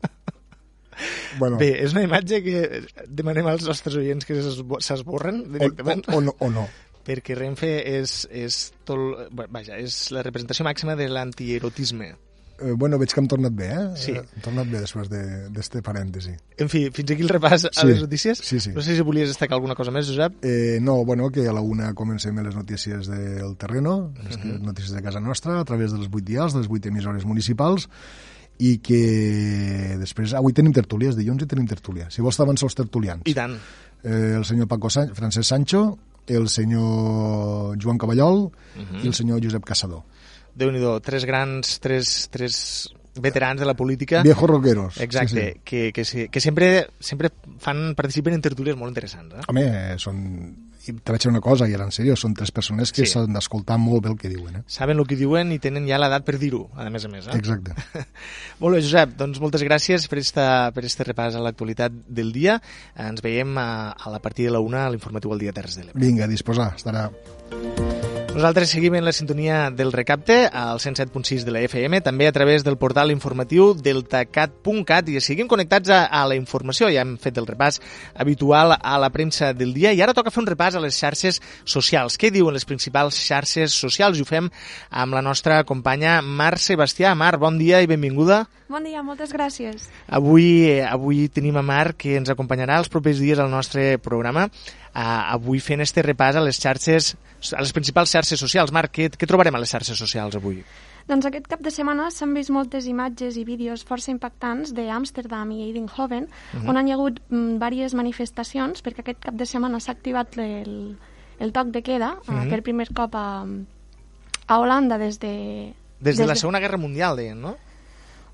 Bueno, Bé, és una imatge que demanem als nostres oients que s'esbo- s'esborren o, directament, o, o, no, o no. perquè Renfe és, és, tot, vaja, és la representació màxima de l'antierotisme. Eh, bueno, veig que hem tornat bé, eh? Sí. Eh, Hem tornat bé després de- d'este de, parèntesi. En fi, fins aquí el repàs a Sí, les notícies. sí, sí. No sé si volies destacar alguna cosa més, Josep. Eh, no, bueno, que a la una comencem les notícies del terreno, les Mhm. notícies de casa nostra, a través dels vuit dials, de les vuit emissores municipals, i que després... Avui tenim tertúlies, dilluns i tenim tertúlia. Si vols estaven els tertulians. I tant. Eh, el senyor Paco San Francesc Sancho, el senyor Joan Caballol Mhm. i el senyor Josep Caçador. déu nhi tres grans, tres, tres veterans de la política. Viejos rockeros. Exacte, Sí, sí. que, que, que sempre, sempre fan, participen en tertúlies molt interessants. Eh? Home, són... i Te vaig dir una cosa, i era en sèrio, són tres persones que Sí. s'han d'escoltar molt bé el que diuen. Eh? Saben el que diuen i tenen ja l'edat per dir-ho, a més a més. Eh? Exacte. Molt bé, Josep, doncs moltes gràcies per esta, per este repàs a l'actualitat del dia. Ens veiem a, a la partir de la una a l'informatiu al dia Terres de l'Ebre. Vinga, disposar, estarà. Nosaltres seguim en la sintonia del recapte al 107.6 de la FM, també a través del portal informatiu deltacat.cat i seguim connectats a, a la informació. Ja hem fet el repàs habitual a la premsa del dia i ara toca fer un repàs a les xarxes socials. Què diuen les principals xarxes socials? I ho fem amb la nostra companya Mar Sebastià. Mar, bon dia i benvinguda. Bon dia, moltes gràcies. Avui, eh, avui tenim a Marc que ens acompanyarà els propers dies al nostre programa uh, avui fent este repàs a les xarxes a les principals xarxes socials. Marc, què, què trobarem a les xarxes socials avui? Doncs aquest cap de setmana s'han vist moltes imatges i vídeos força impactants d'Amsterdam i Eindhoven, uh -huh. on han hi ha hagut mm, diverses manifestacions, perquè aquest cap de setmana s'ha activat el, el toc de queda, uh Mhm. -huh. per primer cop a, a Holanda des de... Des de la Segona Guerra Mundial, deien, no?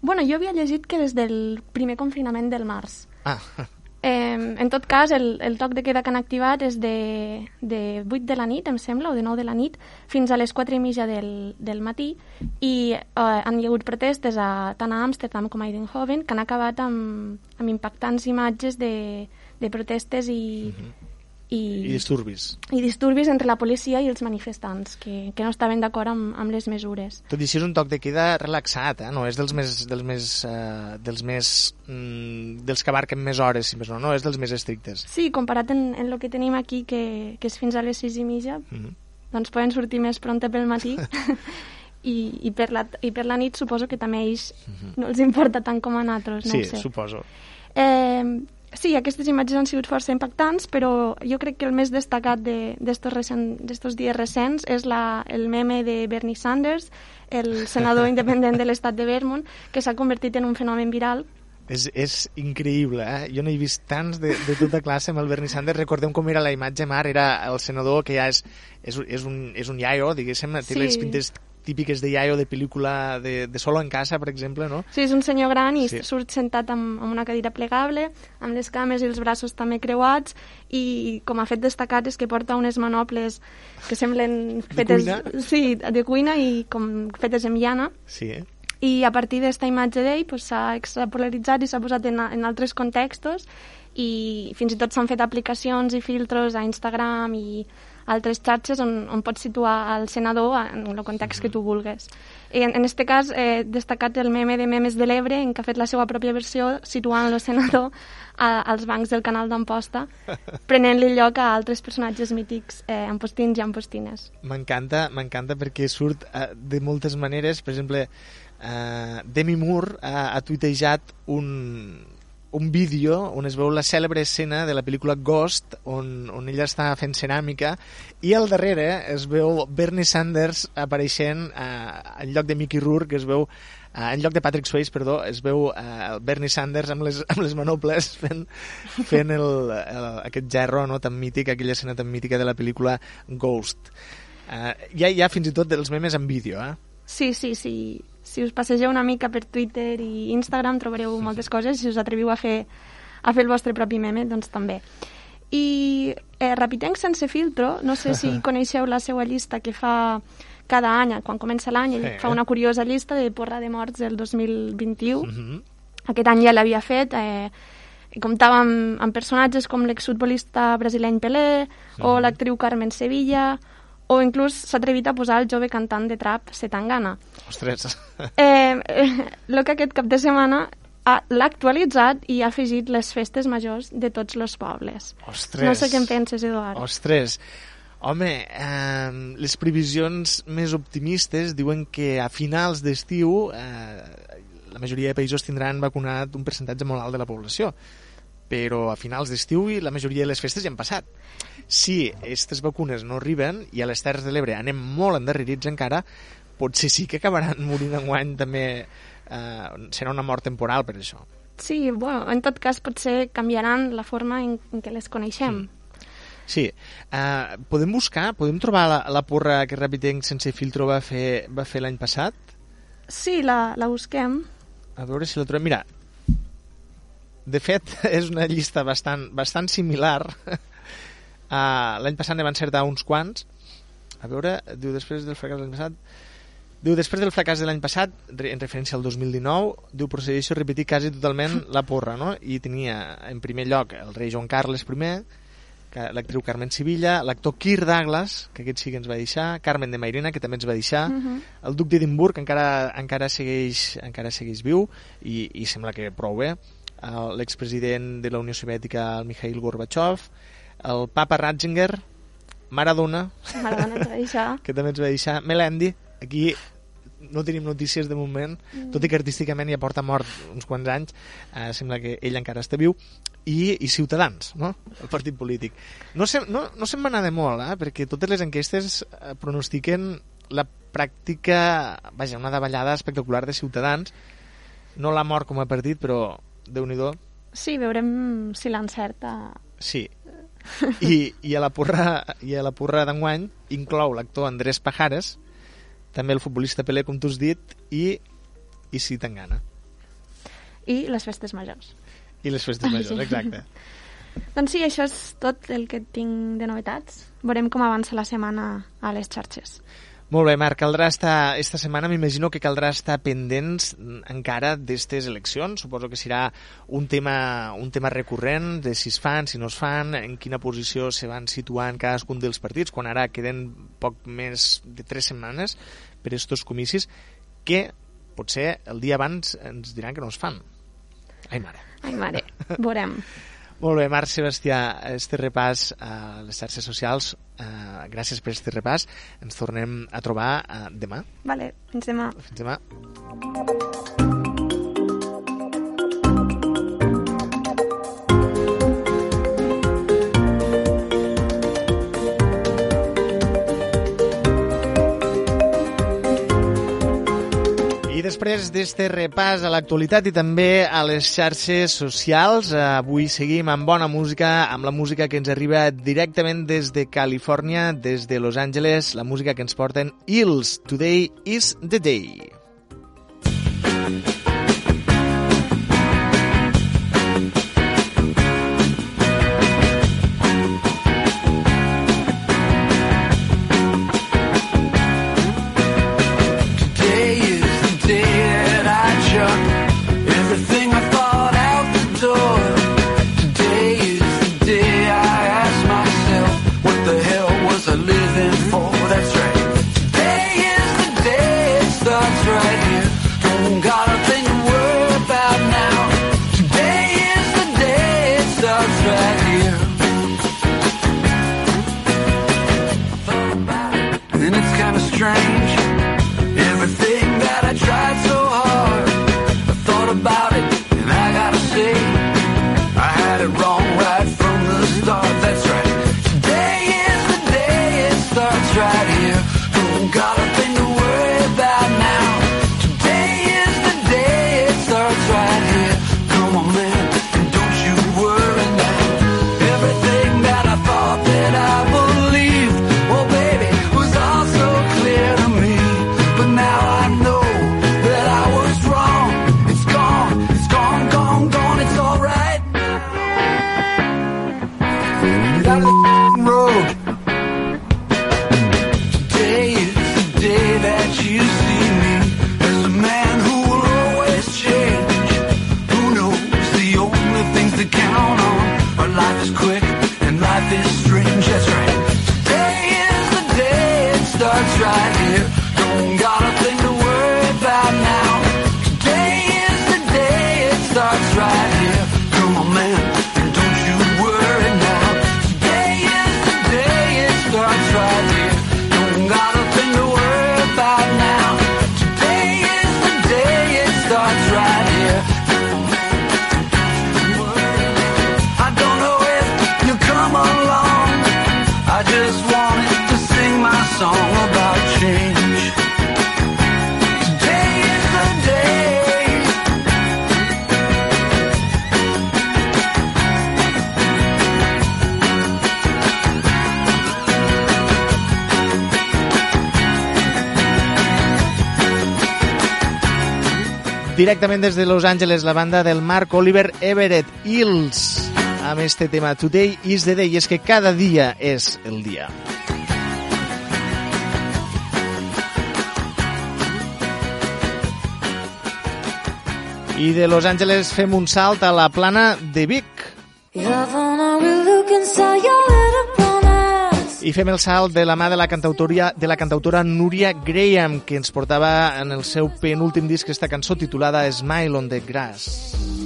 Bueno, jo havia llegit que des del primer confinament del març. Ah, Eh, en tot cas, el, el toc de queda que han activat és de, de 8 de la nit, em sembla, o de 9 de la nit, fins a les 4 i mitja del, del matí, i eh, han hi hagut protestes a, tant a Amsterdam com a Eindhoven que han acabat amb, amb impactants imatges de, de protestes i, i, i disturbis. i disturbis entre la policia i els manifestants, que, que no estaven d'acord amb, amb les mesures. Tot i així és un toc de queda relaxat, eh? no és dels més, dels més, uh, dels més, mm, dels que abarquen més hores, si més no, no, és dels més estrictes. Sí, comparat en, en el que tenim aquí, que, que és fins a les 6 i mitja, Mm -hmm. doncs poden sortir més pronta pel matí i, i, per la, i per la nit suposo que també a ells no els importa tant com a nosaltres, no sí, ho sé. suposo. Eh, sí, aquestes imatges han sigut força impactants, però jo crec que el més destacat d'estos de, recent, dies recents és la, el meme de Bernie Sanders, el senador independent de l'estat de Vermont, que s'ha convertit en un fenomen viral És, és increïble, eh? Jo no he vist tants de, de tota classe amb el Bernie Sanders. Recordem com era la imatge, Mar, era el senador que ja és, és, és, un, és un iaio, diguéssim, té Sí. les pintes típiques de iaio de pel·lícula de, de Solo en casa, per exemple, no? Sí, és un senyor gran i Sí. surt sentat amb, amb una cadira plegable, amb les cames i els braços també creuats, i com a fet destacat és que porta unes manoples que semblen fetes... cuina? Sí, de cuina i com fetes amb llana. Sí, eh? I a partir d'esta imatge d'ell pues, s'ha extrapolaritzat i s'ha posat en, en altres contextos i fins i tot s'han fet aplicacions i filtros a Instagram i altres xarxes on, on pots situar el senador en el context que tu vulgues. I en, en este cas, eh, destacat el meme de Memes de l'Ebre, en què ha fet la seva pròpia versió situant el senador a, als bancs del canal d'Amposta, prenent-li lloc a altres personatges mítics eh, ampostins i ampostines. M'encanta, m'encanta perquè surt uh, de moltes maneres. Per exemple, uh, Demi Moore uh, ha tuitejat un, un vídeo on es veu la cèlebre escena de la pel·lícula Ghost on, on ella està fent ceràmica i al darrere es veu Bernie Sanders apareixent uh, en lloc de Mickey Rourke es veu Uh, en lloc de Patrick Swayze, perdó, es veu uh, Bernie Sanders amb les, amb les manoples fent, fent el, el, aquest gerro no, tan mític, aquella escena tan mítica de la pel·lícula Ghost. Uh, hi, ha, hi ha fins i tot els memes en vídeo, eh? Sí, sí, sí. Si us passegeu una mica per Twitter i Instagram trobareu moltes coses. Si us atreviu a fer, a fer el vostre propi meme, doncs també. I eh, Rapitenc sense filtro, no sé si coneixeu la seva llista que fa cada any, quan comença l'any, ell Sí. fa una curiosa llista de porra de morts del 2021. Mhm. Aquest any ja l'havia fet, eh, i comptava amb, amb personatges com l'exfutbolista brasileny Pelé o l'actriu Carmen Sevilla o inclús s'ha atrevit a posar el jove cantant de trap Setangana. Ostres. Eh, eh, el que aquest cap de setmana ha- l'ha actualitzat i ha afegit les festes majors de tots els pobles. Ostres. No sé què en penses, Eduard. Ostres. Home, eh, les previsions més optimistes diuen que a finals d'estiu eh, la majoria de països tindran vacunat un percentatge molt alt de la població però a finals d'estiu i la majoria de les festes ja han passat. Si aquestes vacunes no arriben i a les Terres de l'Ebre anem molt endarrerits encara, potser sí que acabaran morint enguany també eh, serà una mort temporal per això. Sí, bueno, en tot cas potser canviaran la forma en, en què les coneixem. Sí, uh, podem buscar, podem trobar la, la porra que Rapitenc sense filtro va fer, va fer l'any passat? Sí, la, la busquem. A veure si la trobem. Mira, de fet, és una llista bastant, bastant similar. Uh, l'any passat ne van encertar uns quants. A veure, diu després del fracàs de l'any passat... Diu, després del fracàs de l'any passat, en referència al 2019, diu, procedeixo a repetir quasi totalment la porra, no? I tenia, en primer lloc, el rei Joan Carles I, l'actriu Carmen Sevilla, l'actor Kirk Douglas, que aquest sí que ens va deixar, Carmen de Mairena, que també ens va deixar, Mhm. el duc d'Edimburg, encara, encara, segueix, encara segueix viu, i, i sembla que prou bé, El- l'expresident de la Unió Soviètica, el Mikhail Gorbachev, el papa Ratzinger, Maradona, Maradona ens va deixar. que també ens va deixar, Melendi, aquí no tenim notícies de moment, tot i que artísticament ja porta mort uns quants anys, eh, sembla que ell encara està viu, i, i Ciutadans, no? el partit polític. No, se, no, no se'n va anar de molt, eh? perquè totes les enquestes eh, pronostiquen la pràctica, vaja, una davallada espectacular de Ciutadans, no la mort com a partit, però déu nhi Sí, veurem si l'encerta. Sí. I, i a la porra, i a la porra d'enguany inclou l'actor Andrés Pajares, també el futbolista Pelé, com tu has dit, i, i si t'engana. I les festes majors. I les festes majors, Sí. exacte. Doncs sí, això és tot el que tinc de novetats. Veurem com avança la setmana a les xarxes. Molt bé, Marc, caldrà estar, esta setmana m'imagino que caldrà estar pendents encara d'estes eleccions. Suposo que serà un tema, un tema recurrent de si es fan, si no es fan, en quina posició se van situant cadascun dels partits, quan ara queden poc més de tres setmanes per estos comicis, que potser el dia abans ens diran que no es fan. Ai, mare. Ai, mare, veurem. Molt bé, Marc Sebastià, este repàs a les xarxes socials, eh, gràcies per este repàs. Ens tornem a trobar eh, demà. Vale, fins demà. Fins demà. I després d'este repàs a l'actualitat i també a les xarxes socials, eh, avui seguim amb bona música, amb la música que ens arriba directament des de Califòrnia, des de Los Angeles, la música que ens porten Hills. Today is the day. Today Directament des de Los Angeles, la banda del Mark Oliver Everett Hills, amb este tema Today is the Day, i és que cada dia és el dia. I de Los Angeles fem un salt a la plana de Vic. I fem el salt de la mà de la cantautoria de la cantautora Núria Graham, que ens portava en el seu penúltim disc esta cançó titulada Smile on the Grass.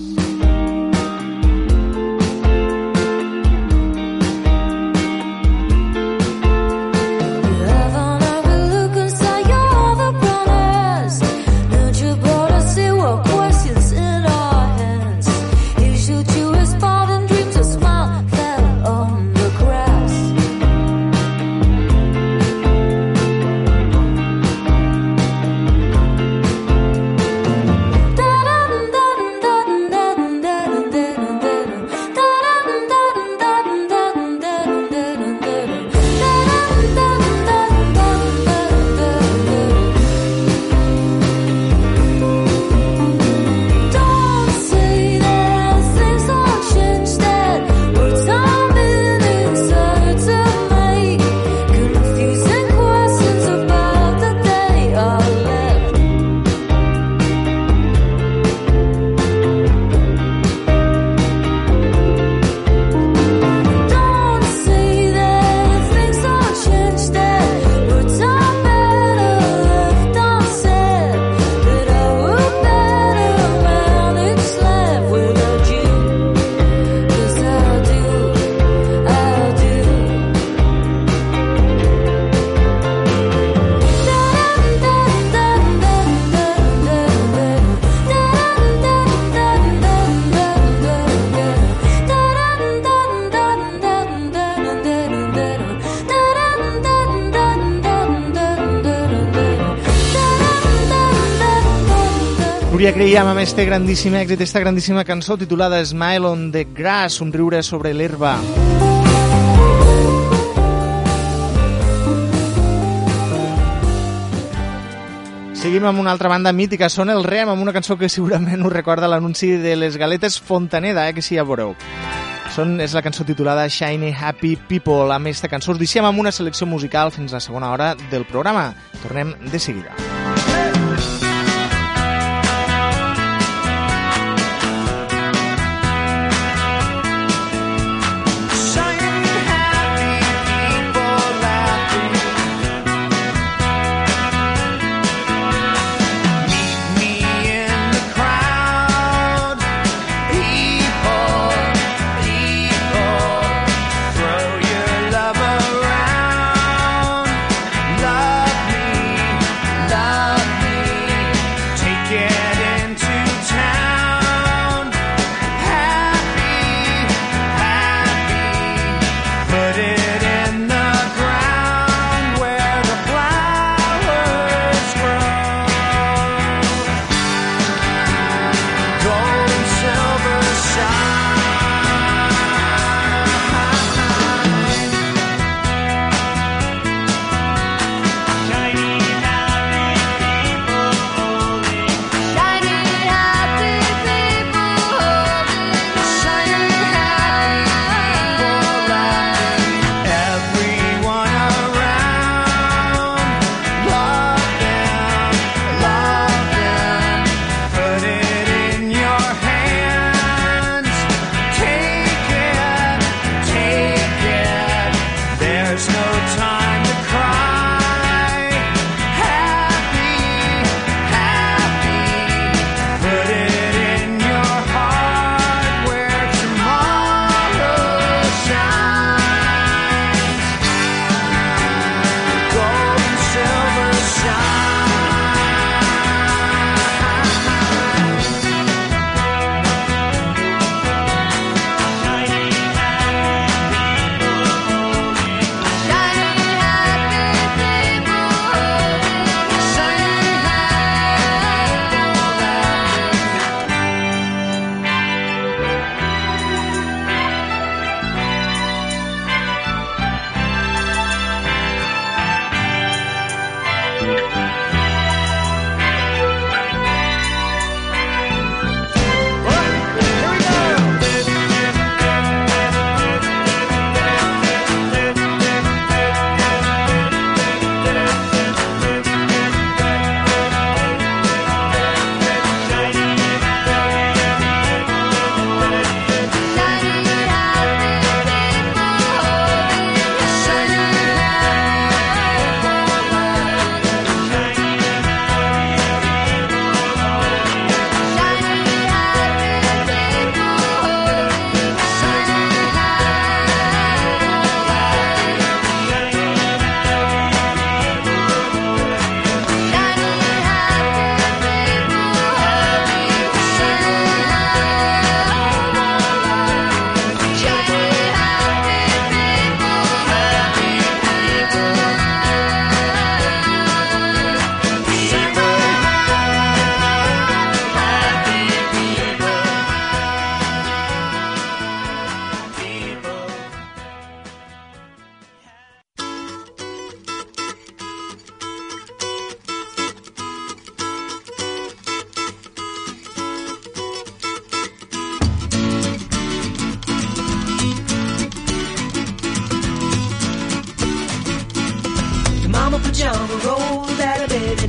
Graham amb este grandíssim èxit, esta grandíssima cançó titulada Smile on the Grass, somriure sobre l'herba. Seguim amb una altra banda mítica, són el Rem, amb una cançó que segurament us recorda l'anunci de les galetes Fontaneda, eh, que sí, ja veureu. Són, és la cançó titulada Shiny Happy People. Amb aquesta cançó us deixem amb una selecció musical fins a la segona hora del programa. Tornem de seguida.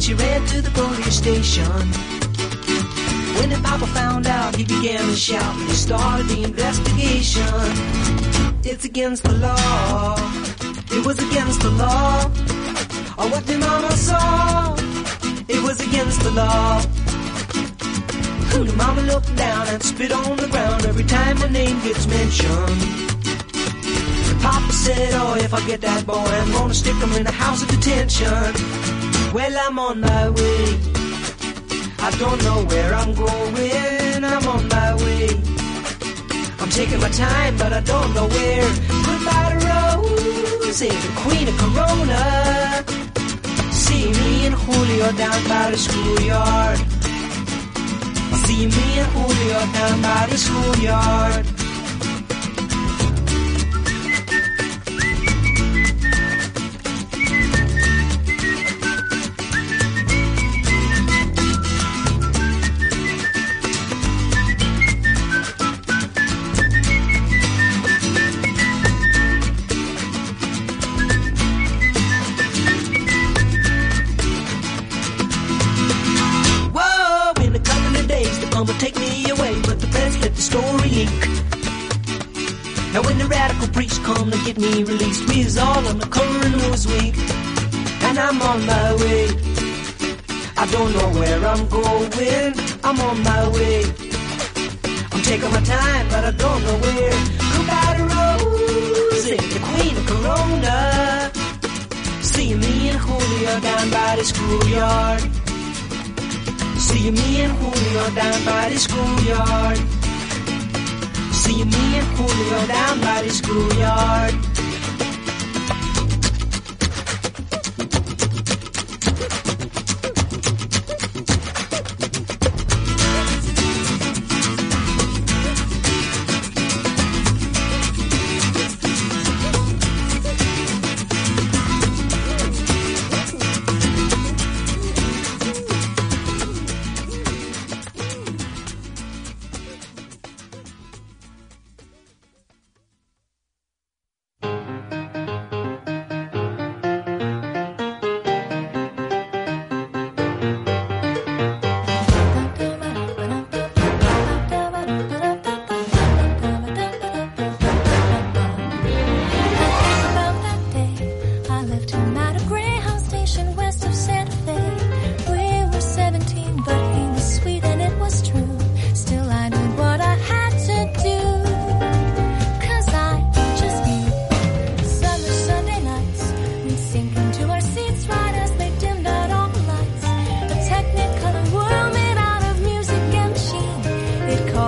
She ran to the police station. When the papa found out, he began to shout and he started the investigation. It's against the law. It was against the law. Or what the mama saw. It was against the law. The mama looked down and spit on the ground every time my name gets mentioned. The papa said, oh, if I get that boy, I'm gonna stick him in a house of detention. Well, I'm on my way. I don't know where I'm going. I'm on my way. I'm taking my time, but I don't know where. Goodbye to Rose, the queen of Corona. See me and Julio down by the schoolyard. See me and Julio down by the schoolyard. I'm on my way. I'm taking my time, but I don't know where. Goodbye to Rose, the queen of Corona. See me and Julio down by the schoolyard. See you me and Julio down by the schoolyard. See me and Julio down by the schoolyard.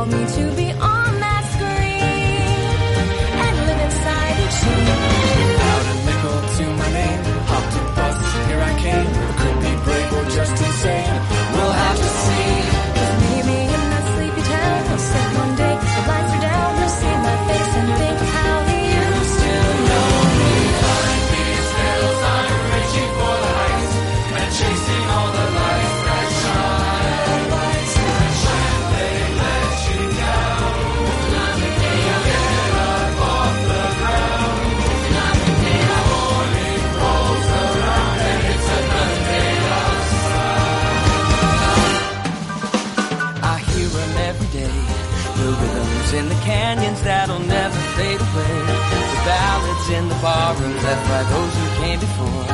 Me to be left by those who came before.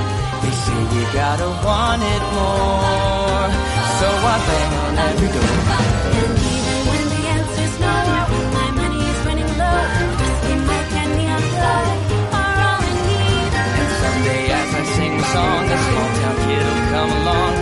They say you gotta want it more. So I bang on every door. And even when the answer's no, my money's running low. Whiskey, Mike, and neon glow are all I need. And someday as I sing the song, a small town kid will come along.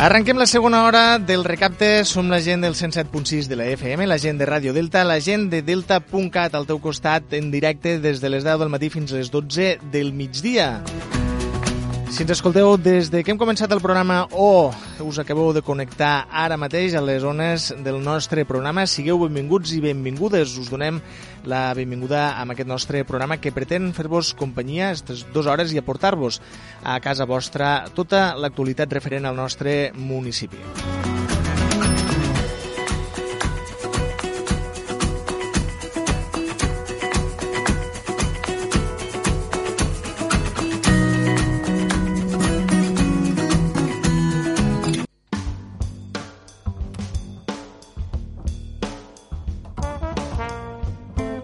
Arrenquem la segona hora del recapte. Som la gent del 107.6 de la FM, la gent de Ràdio Delta, la gent de Delta.cat al teu costat en directe des de les 10 del matí fins a les 12 del migdia. Si ens escolteu des de que hem començat el programa o us acabeu de connectar ara mateix a les zones del nostre programa, sigueu benvinguts i benvingudes. Us donem la benvinguda a aquest nostre programa que pretén fer-vos companyia aquestes dues hores i aportar-vos a casa vostra tota l'actualitat referent al nostre municipi.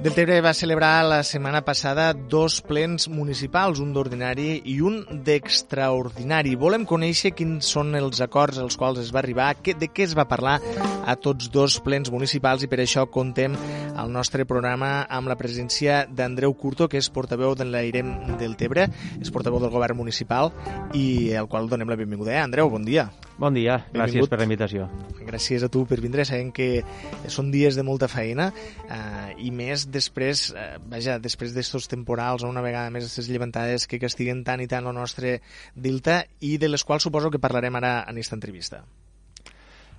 Deltebre va celebrar la setmana passada dos plens municipals, un d'ordinari i un d'extraordinari. Volem conèixer quins són els acords als quals es va arribar, de què es va parlar a tots dos plens municipals i per això contem al nostre programa amb la presència d'Andreu Curto, que és portaveu de l'Airem del Tebre, és portaveu del govern municipal i al qual donem la benvinguda. Eh? Andreu, bon dia. Bon dia, gràcies Benvingut. per la invitació. Gràcies a tu per vindre, sabem que són dies de molta feina eh, i més després, eh, vaja, després d'estos temporals o una vegada més aquestes llevantades que castiguen tant i tant el nostre Delta i de les quals suposo que parlarem ara en aquesta entrevista.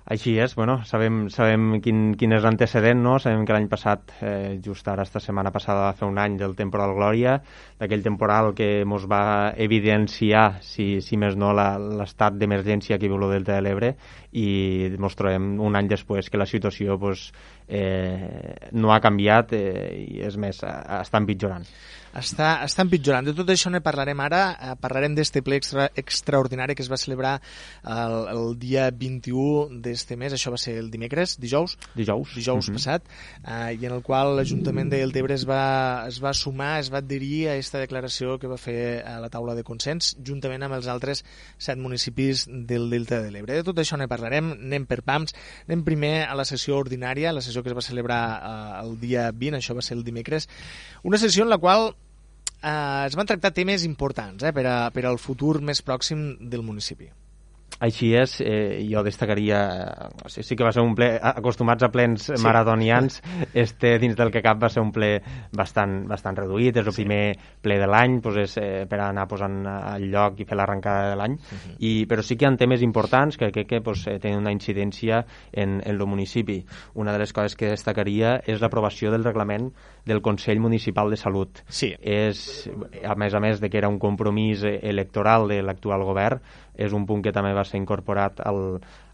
Així és, bueno, sabem, sabem quin, quin és l'antecedent, no? Sabem que l'any passat, eh, just ara, esta setmana passada, fer un any del temporal Glòria, d'aquell temporal que ens va evidenciar, si, si més no, l'estat d'emergència que viu el Delta de l'Ebre i ens trobem un any després que la situació pues, eh, no ha canviat eh, i, és més, està empitjorant. Està, està empitjorant. De tot això ne parlarem ara. Eh, parlarem d'este ple extra, extraordinari que es va celebrar el, el dia 21 d'este mes. Això va ser el dimecres, dijous? Dijous. Dijous Mhm. passat. Eh, I en el qual l'Ajuntament de Deltebre es va, es va sumar, es va adherir a aquesta declaració que va fer a la taula de consens, juntament amb els altres set municipis del Delta de l'Ebre. De tot això ne parlarem. Anem per pams. Anem primer a la sessió ordinària, la sessió que es va celebrar eh, el dia 20, això va ser el dimecres. Una sessió en la qual eh, es van tractar temes importants eh, per, a, per al futur més pròxim del municipi. Així és, eh, jo destacaria, eh, sí, sí que va ser un ple, acostumats a plens Sí. maratonians, este dins del que cap va ser un ple bastant, bastant reduït, és el Sí. primer ple de l'any, doncs és eh, per anar posant al lloc i fer l'arrencada de l'any, Mhm. I però sí que hi ha temes importants que crec que pues, eh, tenen una incidència en, en el municipi. Una de les coses que destacaria és l'aprovació del reglament del Consell Municipal de Salut. Sí. És, a més a més de que era un compromís eh, electoral de l'actual govern, és un punt que també va ser incorporat al,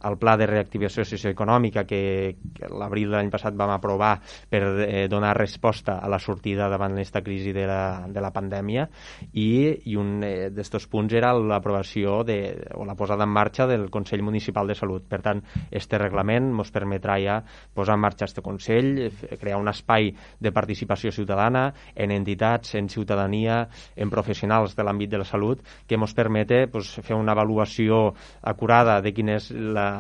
al Pla de Reactivació Socioeconòmica que, que l'abril de l'any passat vam aprovar per eh, donar resposta a la sortida davant aquesta crisi de la, de la pandèmia i, i un eh, d'estos punts era l'aprovació o la posada en marxa del Consell Municipal de Salut. Per tant, este reglament ens permetrà ja posar en marxa este Consell, crear un espai de participació ciutadana en entitats, en ciutadania, en professionals de l'àmbit de la salut, que ens permete pues, fer una avaluació acurada de quina és la-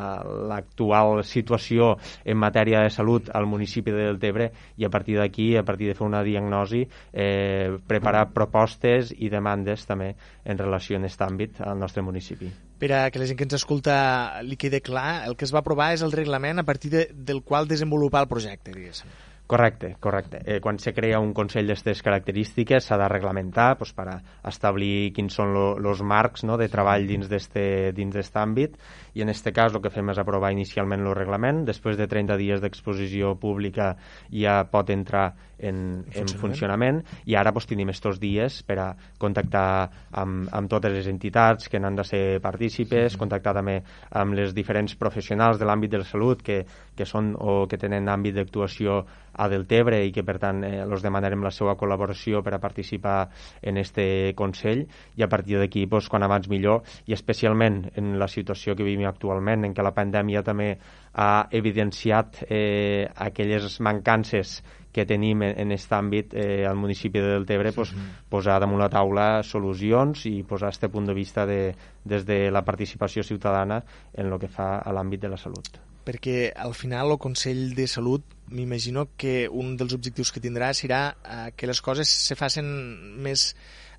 l'actual situació en matèria de salut al municipi de Deltebre i a partir d'aquí, a partir de fer una diagnosi, eh, preparar propostes i demandes també en relació en aquest àmbit al nostre municipi. Per a que la gent que ens escolta li quede clar, el que es va aprovar és el reglament a partir de, del qual desenvolupar el projecte, diguéssim. Correcte, correcte. Eh, quan se crea un Consell d'aquestes característiques s'ha de reglamentar pues, per establir quins són els marcs no, de treball dins d'est àmbit i en aquest cas el que fem és aprovar inicialment el reglament, després de 30 dies d'exposició pública ja pot entrar en, en funcionament. i ara pues, tenim estos dies per a contactar amb, amb totes les entitats que n'han de ser partícipes, contactar també amb les diferents professionals de l'àmbit de la salut que, que són o que tenen àmbit d'actuació a Deltebre i que per tant eh, els demanarem la seva col·laboració per a participar en este Consell. I a partir d'aquí pues, quan abans millor. I especialment en la situació que vivim actualment en què la pandèmia també ha evidenciat eh, aquelles mancances que tenim en, en aquest àmbit eh, al municipi de Deltebre, pues, posar damunt la taula solucions i posar este punt de vista de, des de la participació ciutadana en el que fa a l'àmbit de la salut. perquè al final el Consell de Salut m'imagino que un dels objectius que tindrà serà eh, que les coses se facin més,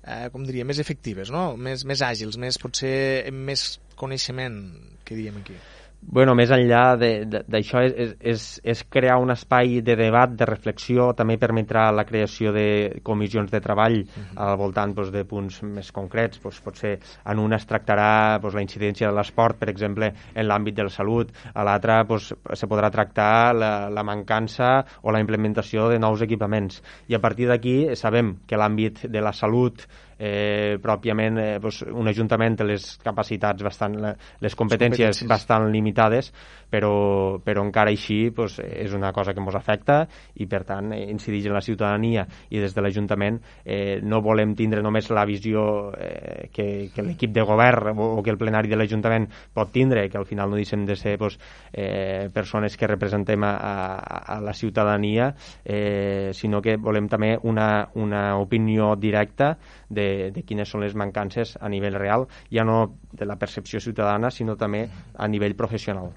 eh, com diria, més efectives, no? més, més àgils, més, potser amb més coneixement, que diem aquí. Bueno, més enllà d'això és, és, és, crear un espai de debat, de reflexió, també permetrà la creació de comissions de treball al voltant doncs, de punts més concrets. Doncs, potser en una es tractarà doncs, la incidència de l'esport, per exemple, en l'àmbit de la salut, a l'altra doncs, se podrà tractar la, la mancança o la implementació de nous equipaments. I a partir d'aquí sabem que l'àmbit de la salut eh, pròpiament eh, doncs, un ajuntament té les capacitats bastant, les competències, competències. bastant limitades, però, però encara així doncs, és una cosa que ens afecta i per tant eh, incideix en la ciutadania i des de l'Ajuntament eh, no volem tindre només la visió eh, que, que l'equip de govern o, o que el plenari de l'Ajuntament pot tindre, que al final no deixem de ser doncs, eh, persones que representem a, a, a la ciutadania, eh, sinó que volem també una, una opinió directa de, de quines són les mancances a nivell real, ja no de la percepció ciutadana, sinó també a nivell professional.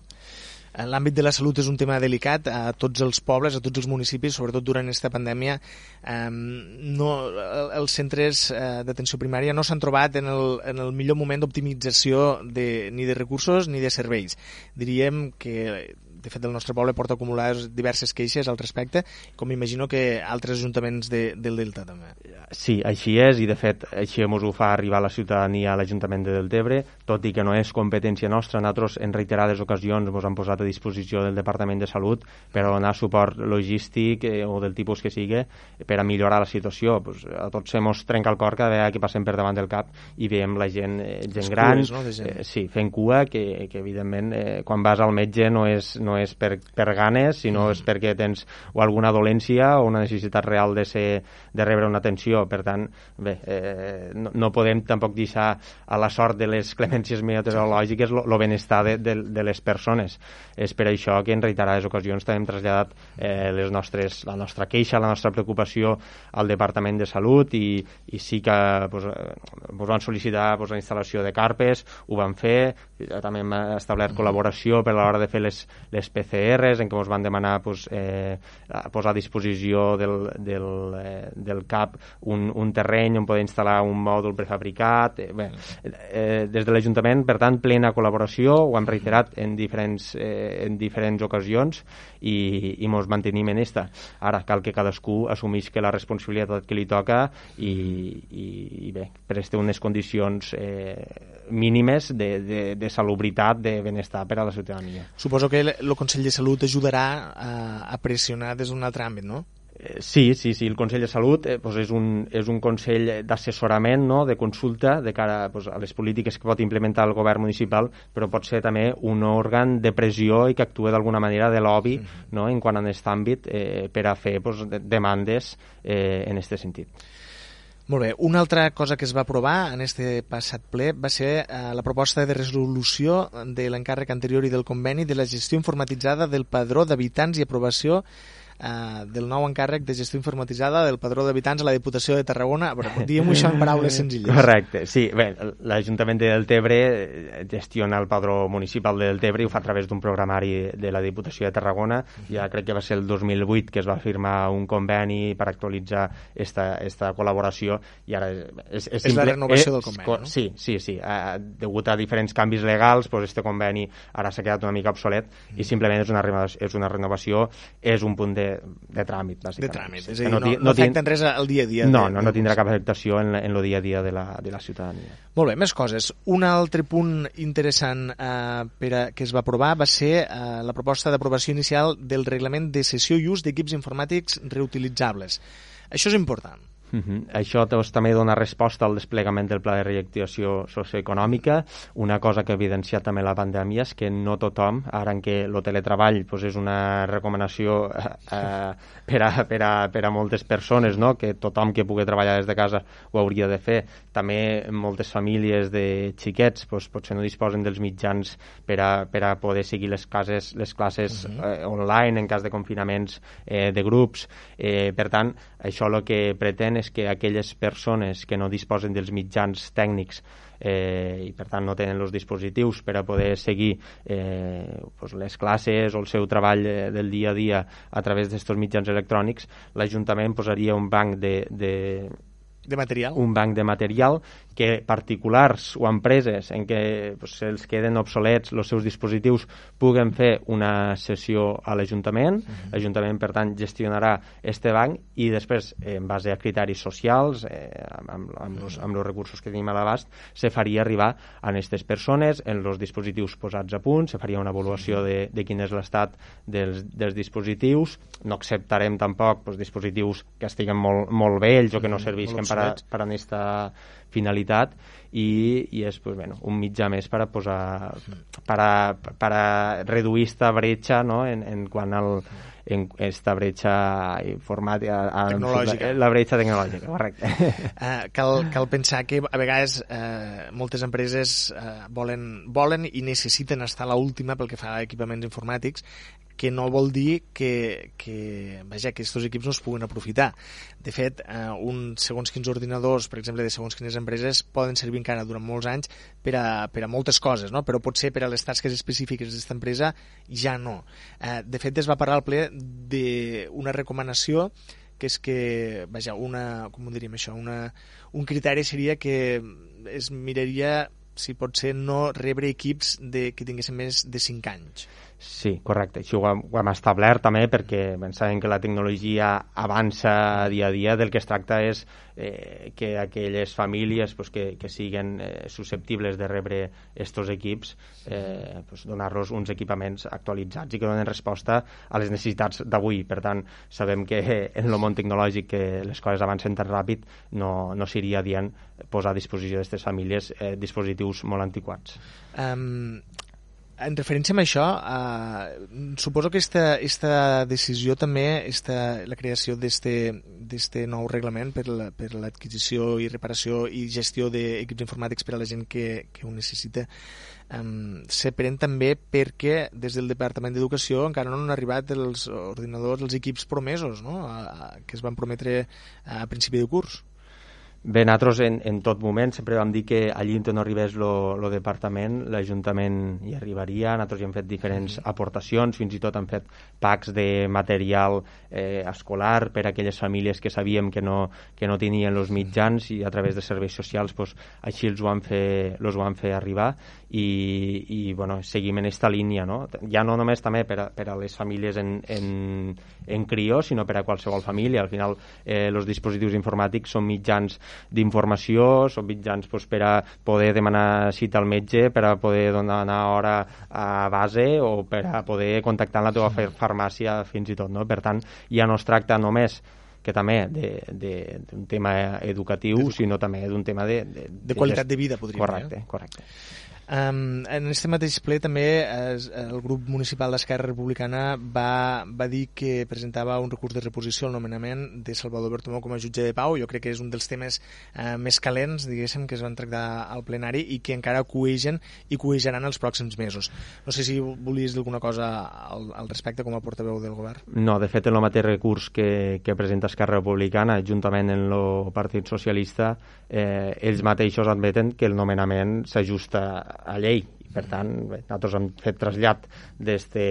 En L'àmbit de la salut és un tema delicat a tots els pobles, a tots els municipis, sobretot durant aquesta pandèmia. Eh, no, el- els centres eh, d'atenció primària no s'han trobat en el, en el millor moment d'optimització ni de recursos ni de serveis. Diríem que de fet el nostre poble porta acumulades diverses queixes al respecte, com imagino que altres ajuntaments de, del Delta també. Sí, així és, i de fet així ens ho fa arribar la ciutadania a l'Ajuntament de Deltebre, tot i que no és competència nostra, nosaltres en reiterades ocasions ens han posat a disposició del Departament de Salut per a donar suport logístic eh, o del tipus que sigui per a millorar la situació. Pues, a tots mos trenca el cor cada vegada que passem per davant del cap i veiem la gent, eh, gent Les gran, cues, no, de gent. eh, sí, fent cua, que, que evidentment eh, quan vas al metge no és, no és per, per ganes, sinó Mm. és perquè tens o alguna dolència o una necessitat real de, ser, de rebre una atenció. Per tant, bé, eh, no, no podem tampoc deixar a la sort de les clemències meteorològiques el benestar de, de, de les persones. És per això que en reiterades ocasions també hem traslladat eh, les nostres, la nostra queixa, la nostra preocupació al Departament de Salut i, i sí que pues, eh, pues van sol·licitar pues, la instal·lació de carpes, ho van fer, també hem establert col·laboració per a l'hora de fer les, les PCRs, en què ens van demanar pues, eh, posar a disposició del, del, eh, del CAP un, un terreny on poder instal·lar un mòdul prefabricat. Eh, bé, eh, des de l'Ajuntament, per tant, plena col·laboració, ho hem reiterat en diferents, eh, en diferents ocasions i, i mos mantenim en esta. Ara, cal que cadascú assumisca la responsabilitat que li toca i, i, i bé, preste unes condicions eh, mínimes de, de, de salubritat, de benestar per a la ciutadania. Suposo que el, el Consell de Salut ajudarà a, a pressionar des d'un altre àmbit, no? Eh, Sí, sí, sí, el Consell de Salut eh, doncs és, un, és un consell d'assessorament, no?, de consulta de cara doncs, a les polítiques que pot implementar el govern municipal, però pot ser també un òrgan de pressió i que actua d'alguna manera de lobby no?, en quant a aquest àmbit eh, per a fer doncs, de- demandes eh, en aquest sentit. Molt bé, una altra cosa que es va aprovar en este passat ple va ser eh, la proposta de resolució de l'encàrrec anterior i del conveni de la gestió informatitzada del padró d'habitants i aprovació eh, del nou encàrrec de gestió informatitzada del padró d'habitants a la Diputació de Tarragona. Diguem-ho això en paraules senzilles. Correcte, sí. Bé, l'Ajuntament de Deltebre eh, gestiona el padró municipal de Deltebre i ho fa a través d'un programari de la Diputació de Tarragona. Ja crec que va ser el 2008 que es va firmar un conveni per actualitzar esta, esta col·laboració i ara és, és, És la renovació és- del conveni, co- no? Sí, sí, sí. Uh, degut a diferents canvis legals, pues, este conveni ara s'ha quedat una mica obsolet i simplement és una, és una renovació, és un punt de, de tràmit, bàsicament. De tràmit, és a dir, no, no, tin- afecten res al dia a dia. No, de- no, no tindrà cap afectació en, en el dia a dia de la, de la ciutadania. Molt bé, més coses. Un altre punt interessant eh, per a, que es va aprovar va ser eh, la proposta d'aprovació inicial del reglament de cessió i ús d'equips informàtics reutilitzables. Això és important. Uh -huh. Això doncs, també dona resposta al desplegament del pla de reactivació socioeconòmica. Una cosa que ha evidenciat també la pandèmia és que no tothom, ara en què el teletreball doncs, és una recomanació eh, eh, per, a, per, a, per a moltes persones, no? que tothom que pugui treballar des de casa ho hauria de fer. També moltes famílies de xiquets doncs, potser no disposen dels mitjans per a, per a poder seguir les, cases, les classes uh -huh. eh, online en cas de confinaments eh, de grups. Eh, per tant, això el que pretén és que aquelles persones que no disposen dels mitjans tècnics eh, i per tant no tenen els dispositius per a poder seguir eh, pues les classes o el seu treball eh, del dia a dia a través d'estos mitjans electrònics, l'Ajuntament posaria un banc de, de, de material. un banc de material que particulars o empreses en què pues, se'ls queden obsolets els seus dispositius puguen fer una sessió a l'Ajuntament. Uh -huh. L'Ajuntament, per tant, gestionarà este banc i després, eh, en base a criteris socials, eh, amb, amb, los, amb els recursos que tenim a l'abast, se faria arribar a aquestes persones en els dispositius posats a punt, se faria una avaluació de, de quin és l'estat dels, dels dispositius. No acceptarem tampoc pues, dispositius que estiguen molt, molt vells o que no servisquen per a, per a aquesta finalitat i, i és pues, bueno, un mitjà més per a posar per a, per a reduir esta bretxa no? en, en quant al en esta bretxa informàtica Tecnològica. la bretxa tecnològica, correcte Uh, cal, cal pensar que a vegades uh, moltes empreses uh, volen, volen i necessiten estar a l'última pel que fa a equipaments informàtics que no vol dir que, que, vaja, que aquests equips no es puguen aprofitar. De fet, eh, un, segons quins ordinadors, per exemple, de segons quines empreses, poden servir encara durant molts anys per a, per a moltes coses, no? però potser per a les tasques específiques d'aquesta empresa ja no. Eh, de fet, es va parlar al ple d'una recomanació que és que, vaja, una, com ho diríem això, una, un criteri seria que es miraria si pot ser no rebre equips de, que tinguessin més de 5 anys. Sí, correcte. Així ho hem, ho hem establert també perquè pensàvem que la tecnologia avança dia a dia. Del que es tracta és eh, que aquelles famílies pues, que, que siguen eh, susceptibles de rebre estos equips eh, pues, donar-los uns equipaments actualitzats i que donen resposta a les necessitats d'avui. Per tant, sabem que en el món tecnològic que les coses avancen tan ràpid no, no seria dient posar a disposició d'aquestes famílies eh, dispositius molt antiquats. Um, en referència a això, eh, suposo que esta, esta decisió també, esta, la creació d'aquest nou reglament per la- l'adquisició i reparació i gestió d'equips informàtics per a la gent que, que ho necessita, um, se pren també perquè des del Departament d'Educació encara no han arribat els ordinadors, els equips promesos, no? a, a, que es van prometre a principi de curs. Bé, nosaltres en, en tot moment sempre vam dir que allí on no arribés el departament, l'Ajuntament hi arribaria, nosaltres hi hem fet diferents aportacions, fins i tot hem fet packs de material eh, escolar per a aquelles famílies que sabíem que no, que no tenien els mitjans i a través de serveis socials pues, així els ho van fer, los ho van fer arribar i, i bueno, seguim en aquesta línia, no? ja no només també per a, per a les famílies en, en, en crió, sinó per a qualsevol família. Al final, eh, els dispositius informàtics són mitjans d'informació, són mitjans pues, per a poder demanar cita al metge, per a poder donar hora a base o per a poder contactar amb la teva fa- farmàcia fins i tot. No? Per tant, ja no es tracta només que també de- de- d'un tema educatiu, sinó també d'un tema de... De, De qualitat de vida, podríem dir, Correcte, eh? correcte. Um, en aquest mateix ple també es, el grup municipal d'Esquerra Republicana va, va dir que presentava un recurs de reposició al nomenament de Salvador Bertomeu com a jutge de pau. Jo crec que és un dels temes uh, més calents, diguéssim, que es van tractar al plenari i que encara cuegen i cuejaran els pròxims mesos. No sé si volies dir alguna cosa al, al respecte com a portaveu del govern. No, de fet, en el mateix recurs que, que presenta Esquerra Republicana, juntament amb el Partit Socialista, eh, ells mateixos admeten que el nomenament s'ajusta a llei. Per tant, bé, nosaltres hem fet trasllat d'este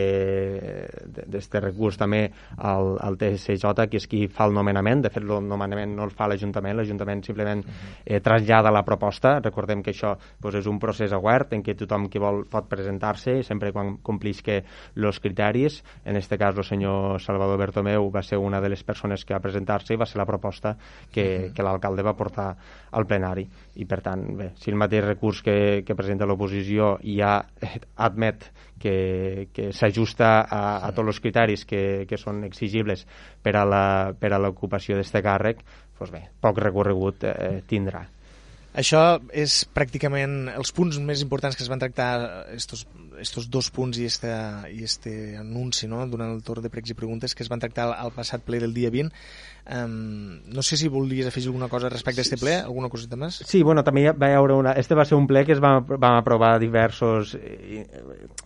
recurs també al, al TSJ, que és qui fa el nomenament. De fet, el nomenament no el fa l'Ajuntament, l'Ajuntament simplement eh, trasllada la proposta. Recordem que això doncs, és un procés obert en què tothom que vol pot presentar-se, sempre quan complisca els criteris. En este cas, el senyor Salvador Bertomeu va ser una de les persones que va presentar-se i va ser la proposta que, que l'alcalde va portar al plenari. I, per tant, bé, si el mateix recurs que, que presenta l'oposició ja admet que, que s'ajusta a, a tots els criteris que, que són exigibles per a la- per a l'ocupació d'aquest càrrec, doncs bé, poc recorregut eh, tindrà. Això és pràcticament els punts més importants que es van tractar, estos, estos dos punts i este, i este anunci no? durant el torn de pregs i preguntes que es van tractar al, al passat ple del dia 20. Um, no sé si volies afegir alguna cosa respecte a este ple, alguna coseta més? Sí, bueno, també va haure una... Este va ser un ple que es va, vam aprovar diversos, eh,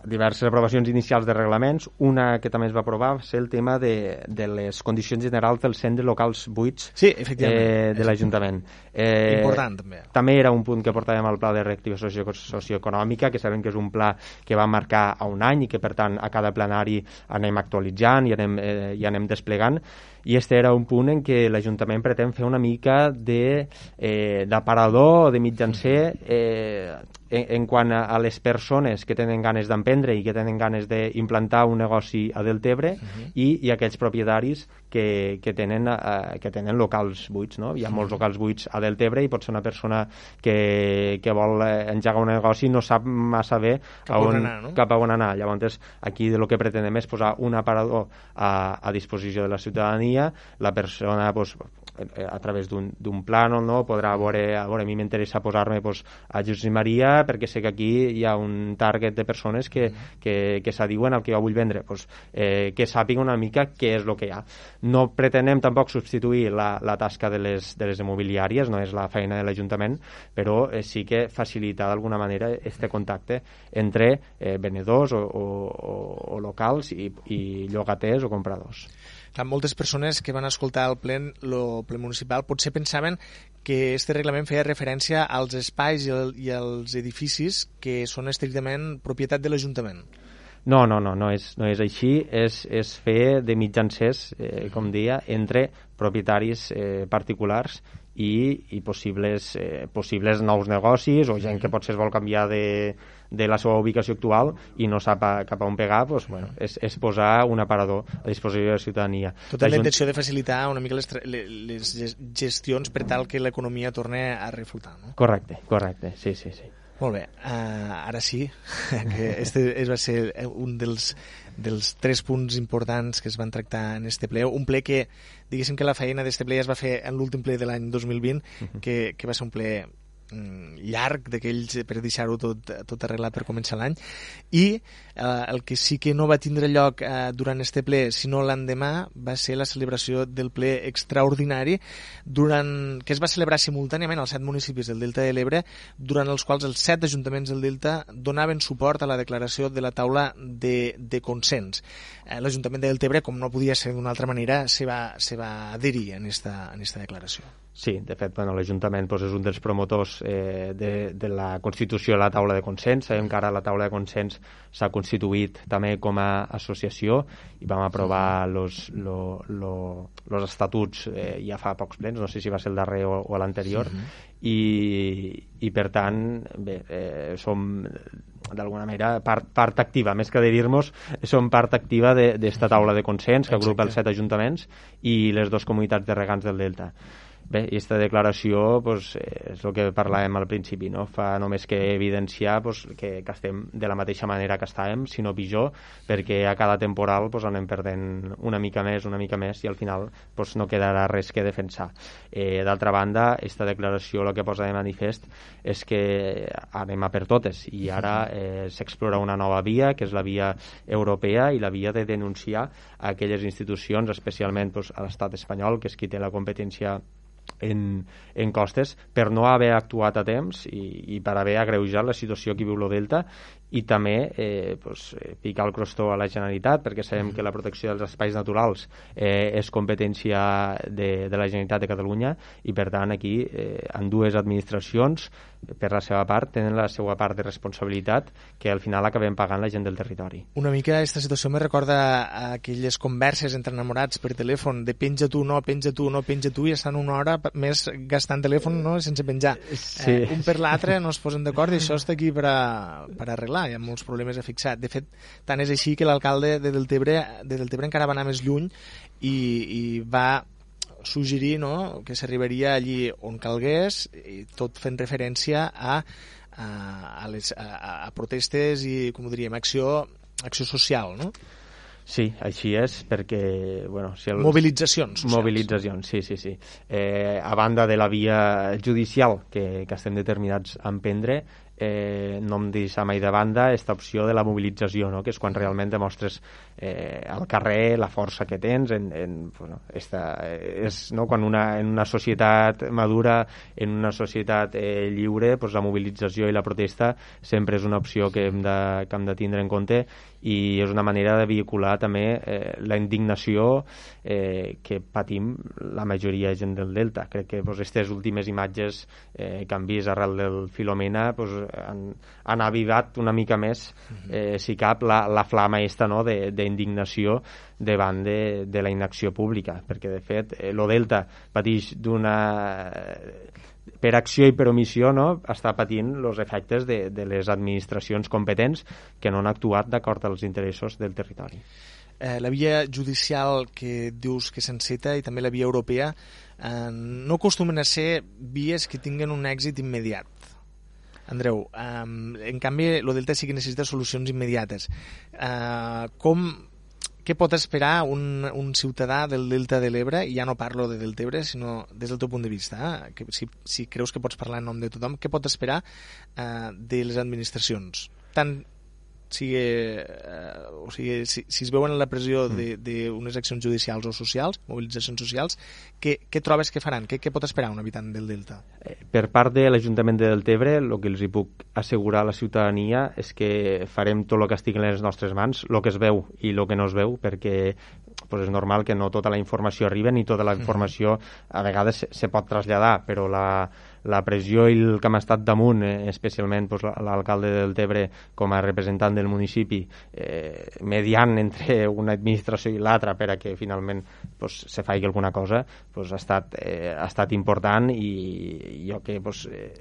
diverses aprovacions inicials de reglaments. Una que també es va aprovar va ser el tema de, de les condicions generals dels centres locals buits Sí, eh, de l'Ajuntament. Eh, Important, també. També era un punt que portàvem al pla de reactivació socio socioeconòmica, que sabem que és un pla que va marcar a un any i que, per tant, a cada plenari anem actualitzant i anem, eh, i anem desplegant i este era un punt en què l'Ajuntament pretén fer una mica de eh, de mitjancer eh, en, en quant a, a les persones que tenen ganes d'emprendre i que tenen ganes d'implantar un negoci a Deltebre i, i aquells propietaris que, que, tenen, eh, que tenen locals buits. No? Hi ha molts locals buits a Deltebre i pot ser una persona que, que vol eh, engegar un negoci i no sap massa bé Cap a on anar, no? cap a on anar. Llavors, aquí de lo que pretenem és posar un aparador a, a disposició de la ciutadania, la persona pues, eh, a través d'un plànol no? podrà veure, a veure, a mi m'interessa posar-me pues, a Josep Maria perquè sé que aquí hi ha un target de persones que, que, que s'adiuen al que jo vull vendre. Pues, eh, que sàpiga una mica què és el que hi ha. No pretenem tampoc substituir la, la tasca de les, de les immobiliàries no és la feina de l'Ajuntament però eh, sí que facilitar d'alguna manera este contacte entre eh, venedors o, o, o, o locals i, i llogaters o compradors Clar, moltes persones que van escoltar el ple, lo ple municipal potser pensaven que este reglament feia referència als espais i, el, i als edificis que són estrictament propietat de l'Ajuntament. No, no, no, no és, no és així, és, és fer de mitjancers, eh, com deia, entre propietaris eh, particulars i, i possibles, eh, possibles nous negocis o gent que potser es vol canviar de, de la seva ubicació actual i no sap a, cap a on pegar, doncs, bueno, és, és posar un aparador a disposició de la ciutadania. Tot amb la intenció de facilitar una mica les, les ges- gestions per tal que l'economia torni a reflotar. No? Correcte, correcte, sí, sí, sí. Molt bé, uh, ara sí, que este es va ser un dels, dels tres punts importants que es van tractar en este ple. Un ple que, diguéssim que la feina d'este ple ja es va fer en l'últim ple de l'any 2020, que, que va ser un ple llarg d'aquells per deixar-ho tot, tot arreglat per començar l'any i eh, el que sí que no va tindre lloc eh, durant este ple sinó l'endemà va ser la celebració del ple extraordinari durant, que es va celebrar simultàniament als set municipis del Delta de l'Ebre durant els quals els set ajuntaments del Delta donaven suport a la declaració de la taula de, de consens. Eh, L'Ajuntament de Deltebre, com no podia ser d'una altra manera, se va, se va adherir en esta, en esta declaració. Sí, de fet, bueno, l'Ajuntament doncs, és un dels promotors eh, de, de la constitució de la taula de consens. Sabem que ara la taula de consens s'ha constituït també com a associació i vam aprovar los, lo, lo, los estatuts eh, ja fa pocs plens, no sé si va ser el darrer o, o l'anterior, i, i per tant, bé, eh, som d'alguna manera part, part activa, més que adherir-nos, som part activa d'esta taula de consens que agrupa els set ajuntaments i les dues comunitats de regants del Delta. Bé, i aquesta declaració pues, és el que parlàvem al principi, no? fa només que evidenciar pues, que, que estem de la mateixa manera que estàvem, sinó pitjor, perquè a cada temporal pues, anem perdent una mica més, una mica més, i al final pues, no quedarà res que defensar. Eh, D'altra banda, aquesta declaració el que posa de manifest és que anem a per totes, i ara eh, s'explora una nova via, que és la via europea i la via de denunciar aquelles institucions, especialment pues, a l'estat espanyol, que és qui té la competència en, en costes per no haver actuat a temps i, i per haver agreujat la situació que viu lo Delta i també eh, pues, eh, picar el crostó a la Generalitat perquè sabem que la protecció dels espais naturals eh, és competència de, de la Generalitat de Catalunya i per tant aquí eh, en dues administracions per la seva part tenen la seva part de responsabilitat que al final acabem pagant la gent del territori. Una mica aquesta situació me recorda a aquelles converses entre enamorats per telèfon de penja tu, no, penja tu, no, penja tu i estan una hora més gastant telèfon no, sense penjar. Sí. Eh, un per l'altre no es posen d'acord i això està aquí per, a, per arreglar, hi ha molts problemes a fixar. De fet, tant és així que l'alcalde de Deltebre, de Deltebre encara va anar més lluny i, i va suggerir no, que s'arribaria allí on calgués, i tot fent referència a a, a, les, a, a protestes i, com ho diríem, acció, acció social, no? Sí, així és, perquè... Bueno, si el... Mobilitzacions socials. Mobilitzacions, sí, sí, sí. Eh, a banda de la via judicial que, que estem determinats a emprendre, eh, no em deixa mai de banda aquesta opció de la mobilització, no? que és quan realment demostres eh, al carrer la força que tens en, en, bueno, esta, és, no? quan una, en una societat madura, en una societat eh, lliure, doncs la mobilització i la protesta sempre és una opció que hem de, que hem de tindre en compte i és una manera de vehicular també eh, la indignació eh, que patim la majoria de gent del Delta. Crec que aquestes pues, últimes imatges eh, que han vist arrel del Filomena pues, han, han avivat una mica més, eh, si cap, la, la flama aquesta no, d'indignació de, davant de, de la inacció pública, perquè de fet eh, lo Delta pateix d'una per acció i per omissió no, està patint els efectes de, de les administracions competents que no han actuat d'acord als interessos del territori. Eh, la via judicial que dius que s'enceta i també la via europea eh, no acostumen a ser vies que tinguen un èxit immediat. Andreu, eh, en canvi, el Delta sí que necessita solucions immediates. Eh, com què pot esperar un, un ciutadà del Delta de l'Ebre, i ja no parlo de Deltebre, sinó des del teu punt de vista, eh? que si, si creus que pots parlar en nom de tothom, què pot esperar eh, de les administracions? Tant sigui, eh, o sigui si, si es veuen en la pressió d'unes accions judicials o socials, mobilitzacions socials, què, què trobes que faran? Què, què pot esperar un habitant del Delta? Eh, per part de l'Ajuntament de Deltebre, el que els hi puc assegurar a la ciutadania és que farem tot el que estigui en les nostres mans, el que es veu i el que no es veu, perquè pues és normal que no tota la informació arriba ni tota la informació a vegades se, se pot traslladar, però la, la pressió i el que hem estat damunt, eh, especialment pues, l'alcalde del Tebre com a representant del municipi, eh, mediant entre una administració i l'altra per a que finalment pues, se faci alguna cosa, pues, ha, estat, eh, ha estat important i jo que pues, eh,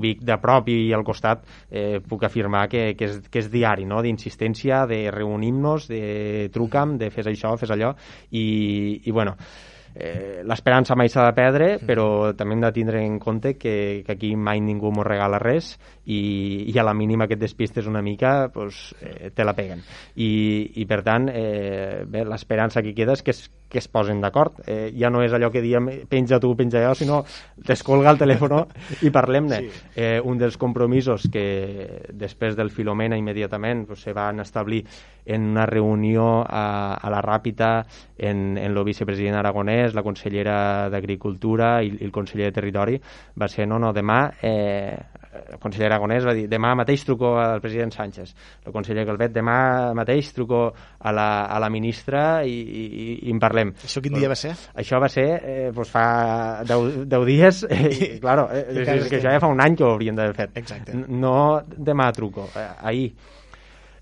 vic de prop i al costat eh, puc afirmar que, que, és, que és diari, no? d'insistència, de reunir-nos, de truca'm, de fes això, fes allò, i, i bueno, eh, l'esperança mai s'ha de perdre, però també hem de tindre en compte que, que aquí mai ningú m'ho regala res i, i a la mínima que et despistes una mica pues, eh, te la peguen. I, i per tant, eh, l'esperança que queda és que que es posen d'acord. Eh, ja no és allò que diem penja tu, penja jo, sinó descolga el telèfon i parlem-ne. Sí. Eh, un dels compromisos que després del Filomena immediatament pues, se van establir en una reunió a, a la Ràpita en, en el vicepresident aragonès, la consellera d'Agricultura i, i el conseller de Territori, va ser, no, no, demà eh, el conseller Aragonès va dir demà mateix truco al president Sánchez el conseller Calvet, demà mateix truco a la, a la ministra i, i, i en parlem. Això quin dia va ser? Això va ser, eh, pues fa 10, 10 dies eh, i, claro, eh, és, és que això ja fa un any que ho haurien d'haver fet. Exacte. No demà truco, eh, ahir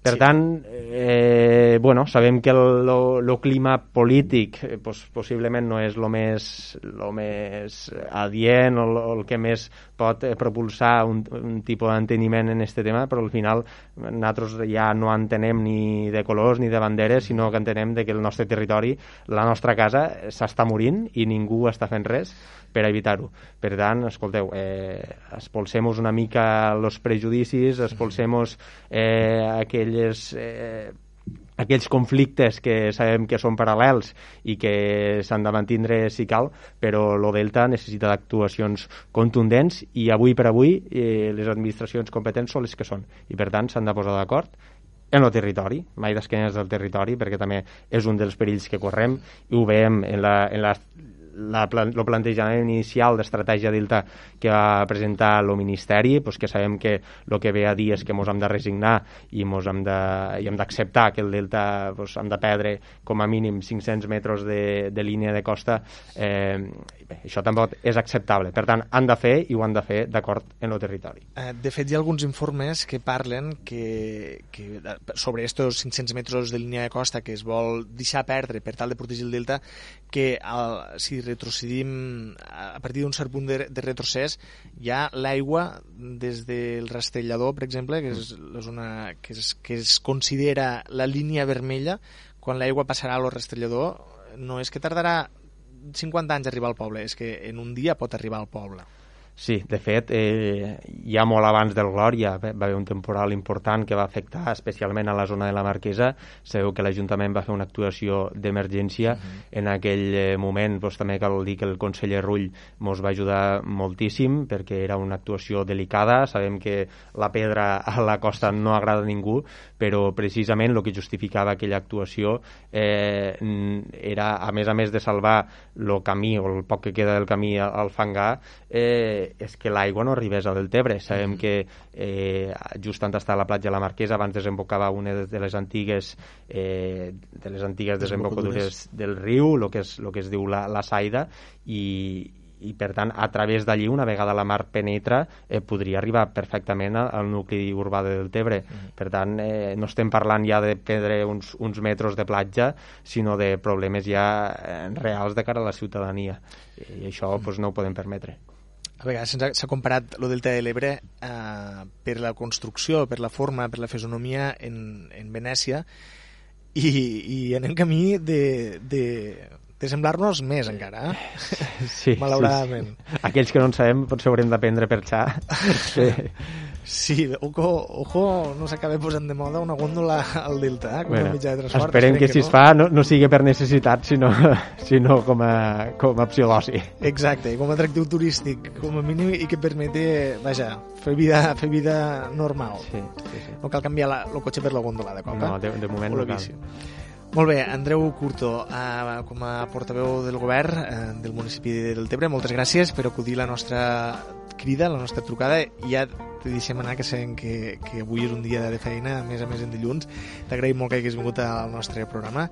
per sí. tant, eh, bueno, sabem que el lo, clima polític eh, pues, possiblement no és el més, lo més adient o el, el que més pot eh, propulsar un, un tipus d'enteniment en aquest tema, però al final nosaltres ja no entenem ni de colors ni de banderes, sinó que entenem de que el nostre territori, la nostra casa, s'està morint i ningú està fent res per evitar-ho. Per tant, escolteu, eh, espolsem-nos una mica els prejudicis, espolsem-nos eh, aquelles... Eh, aquells conflictes que sabem que són paral·lels i que s'han de mantindre si cal, però lo Delta necessita d'actuacions contundents i avui per avui eh, les administracions competents són les que són. I per tant s'han de posar d'acord en el territori, mai d'esquenes del territori, perquè també és un dels perills que correm. I ho veiem en la, en la la, el plantejament inicial d'estratègia Delta que va presentar el Ministeri, pues que sabem que el que ve a dir és que ens hem de resignar i ens hem d'acceptar que el Delta pues, hem de perdre com a mínim 500 metres de, de línia de costa, eh, bé, això tampoc és acceptable. Per tant, han de fer i ho han de fer d'acord en el territori. Eh, de fet, hi ha alguns informes que parlen que, que sobre estos 500 metres de línia de costa que es vol deixar perdre per tal de protegir el delta, que el, si retrocedim a partir d'un cert punt de, de retrocés, ja l'aigua des del rastellador, per exemple, que és la zona que es, que es considera la línia vermella, quan l'aigua passarà al rastellador, no és que tardarà 50 anys a arribar al poble, és que en un dia pot arribar al poble. Sí, de fet, eh, ja molt abans del Glòria va haver un temporal important que va afectar especialment a la zona de la Marquesa. Sabeu que l'Ajuntament va fer una actuació d'emergència. En aquell eh, moment doncs, també cal dir que el conseller Rull ens va ajudar moltíssim perquè era una actuació delicada. Sabem que la pedra a la costa no agrada a ningú, però precisament el que justificava aquella actuació eh, era, a més a més de salvar el camí o el poc que queda del camí al fangar, eh, és que l'aigua no arribés a Deltebre. Sabem que eh, just on està la platja de la Marquesa abans desembocava una de- les antigues eh, de les antigues desembocadures del riu, el que, és, lo que es diu la, la Saida, i, i per tant a través d'allí una vegada la mar penetra eh, podria arribar perfectament al nucli urbà de Deltebre. Per tant eh, no estem parlant ja de perdre uns, uns metres de platja sinó de problemes ja eh, reals de cara a la ciutadania. I això pues, no ho podem permetre A vegades s'ha comparat el Delta de l'Ebre eh, per la construcció, per la forma, per la fisonomia en, en Venècia i, i anem camí de, de, de semblar-nos més encara, eh? sí, malauradament. sí, sí. aquells que no en sabem potser haurem d'aprendre per xar sí. Sí, ojo, ojo no s'acaba posant de moda una góndola al Delta, eh, com bueno, a mitjà de transport. esperem que, si no. es fa no, no sigui per necessitat sinó, sinó com, a, com a opció d'oci Exacte, com a atractiu turístic, com a mínim, i que permete, vaja, fer vida, fer vida normal. sí, sí, sí. No cal canviar la, el cotxe per la góndola de cop, No, eh? de, de moment no cal. Molt bé, Andreu Curto, eh, com a portaveu del govern eh, del municipi de Deltebre, moltes gràcies per acudir a la nostra crida, la nostra trucada, i ja te deixem anar, que sabem que, que avui és un dia de feina, a més a més en dilluns. T'agraïm molt que haguis vingut al nostre programa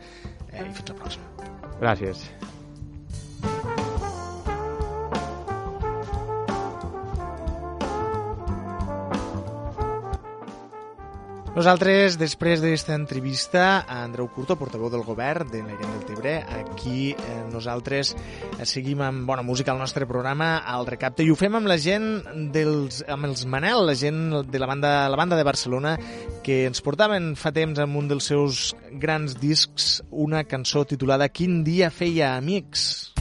eh, i fins la pròxima. gràcies Nosaltres, després d'aquesta entrevista a Andreu Curto, portaveu del govern de l'Aigua del Tebre, aquí eh, nosaltres eh, seguim amb bona música al nostre programa, al Recapte, i ho fem amb la gent dels, amb els Manel, la gent de la banda, la banda de Barcelona, que ens portaven fa temps amb un dels seus grans discs una cançó titulada Quin dia feia amics.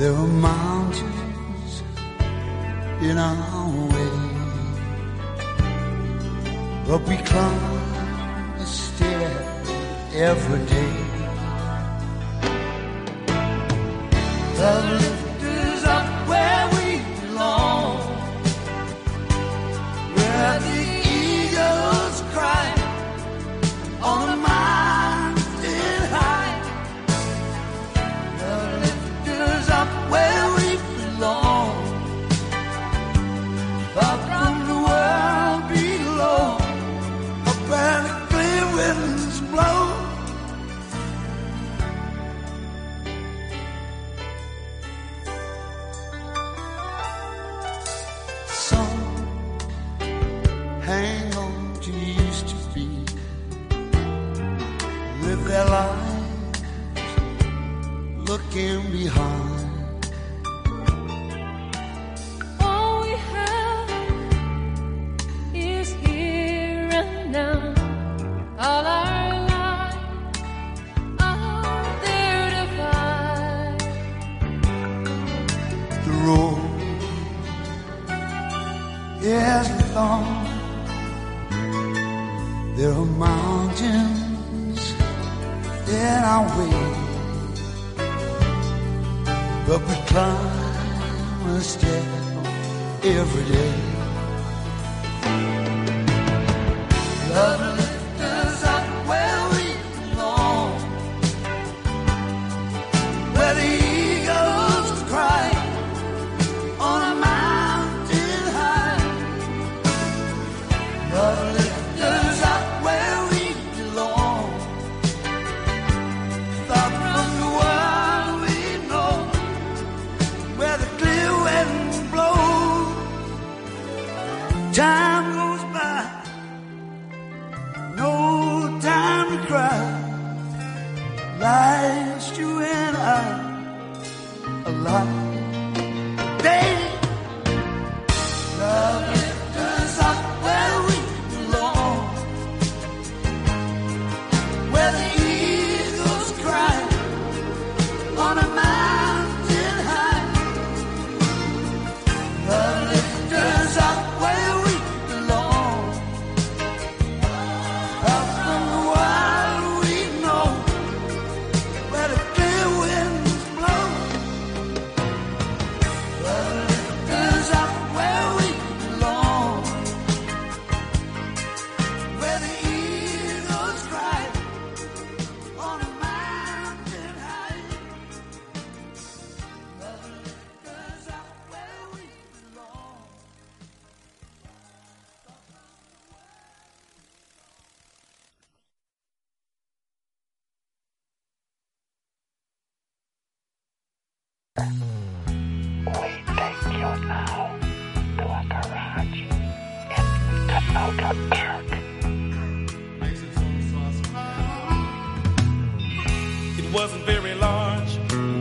There are mountains in our way, but we climb a stair every day. The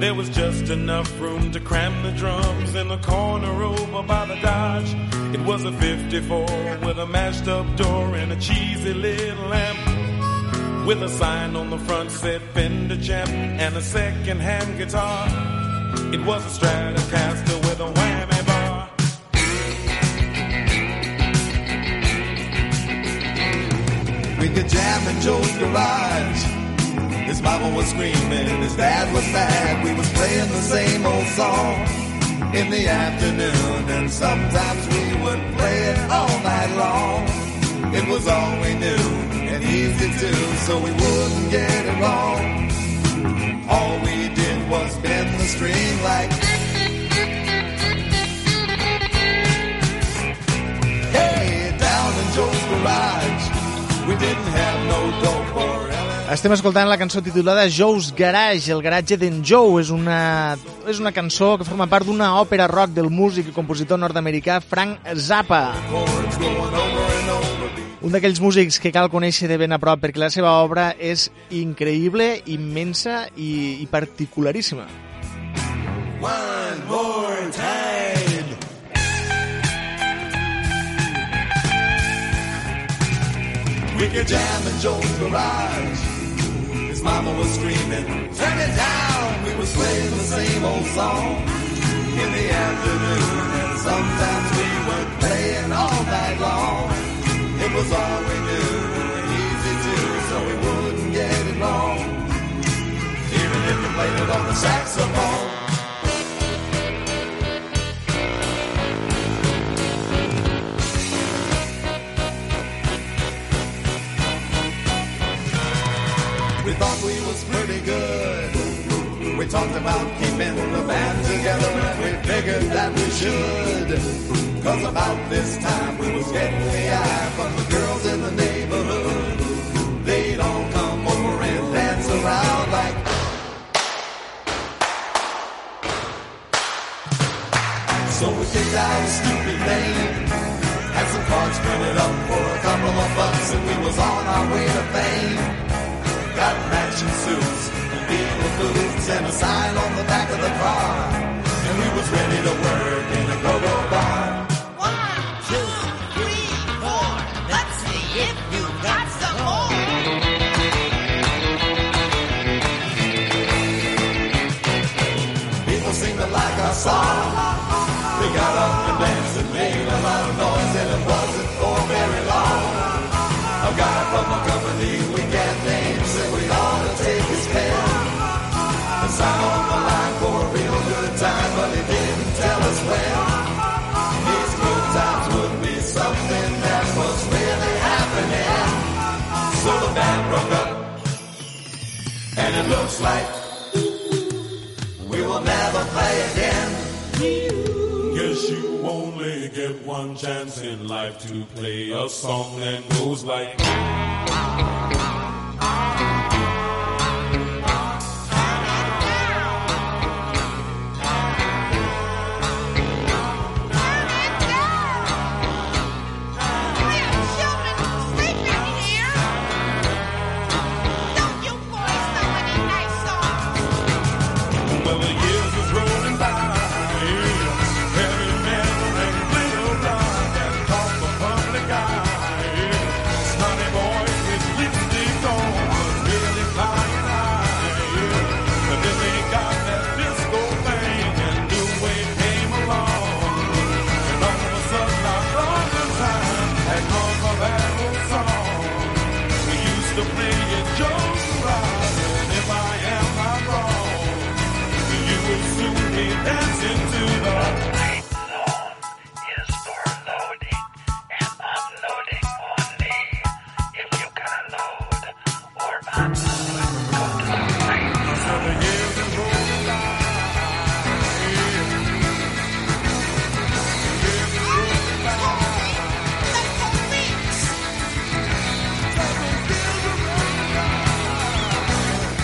There was just enough room to cram the drums in the corner over by the Dodge. It was a 54 with a mashed up door and a cheesy little lamp. With a sign on the front said Fender Champ and a second hand guitar. It was a Stratocaster with a whammy bar. We could jam in Joe's garage. His mama was screaming, his dad was mad. We was playing the same old song in the afternoon, and sometimes we would play it all night long. It was all we knew and easy too, so we wouldn't get it wrong. All we did was bend the string like. Hey, down in Joe's garage, we didn't have no dope or. Estem escoltant la cançó titulada Joe's Garage, el garatge d'en Joe. És una, és una cançó que forma part d'una òpera rock del músic i compositor nord-americà Frank Zappa. Un d'aquells músics que cal conèixer de ben a prop perquè la seva obra és increïble, immensa i, i particularíssima. One more time. We could jam in Joe's garage. His mama was screaming, turn it down. We was playing the same old song in the afternoon. And sometimes we were playing all night long. It was all we knew and easy too, so we wouldn't get it wrong. Even if we played it on the saxophone. Thought we was pretty good. We talked about keeping the band together and we figured that we should. Cause about this time we was getting the eye from the girls in the neighborhood. They'd all come over and dance around like So we picked out a stupid name. Had some cards printed up for a couple of bucks and we was on our way to fame. Got matching suits and boots and a sign on the back of the car. And we was ready to work broke up, and it looks like we will never play again. Guess you only get one chance in life to play a song that goes like.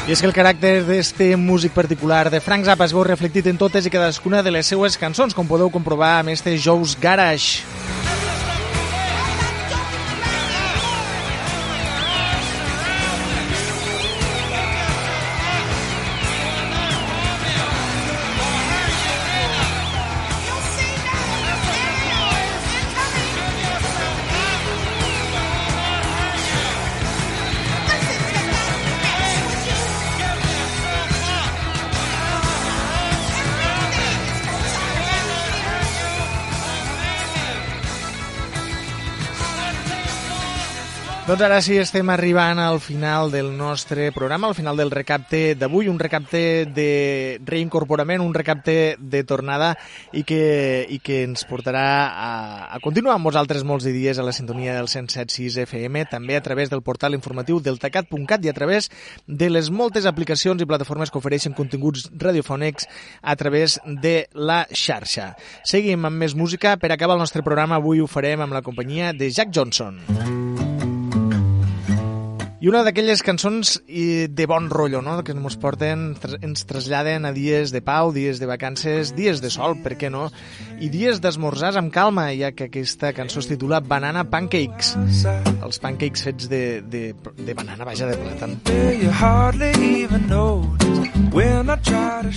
I és que el caràcter d'este músic particular de Frank Zappa es veu reflectit en totes i cadascuna de les seues cançons, com podeu comprovar amb este Joe's Garage. Doncs ara sí estem arribant al final del nostre programa, al final del recapte d'avui, un recapte de reincorporament, un recapte de tornada i que, i que ens portarà a, a continuar amb vosaltres molts dies a la sintonia del 107.6 FM, també a través del portal informatiu del tacat.cat i a través de les moltes aplicacions i plataformes que ofereixen continguts radiofònics a través de la xarxa. Seguim amb més música. Per acabar el nostre programa avui ho farem amb la companyia de Jack Johnson. I una d'aquelles cançons de bon rotllo, no? que ens porten, ens traslladen a dies de pau, dies de vacances, dies de sol, per què no? I dies d'esmorzars amb calma, ja que aquesta cançó es titula Banana Pancakes. Els pancakes fets de, de, de banana, vaja, de plàtan. You hardly even notice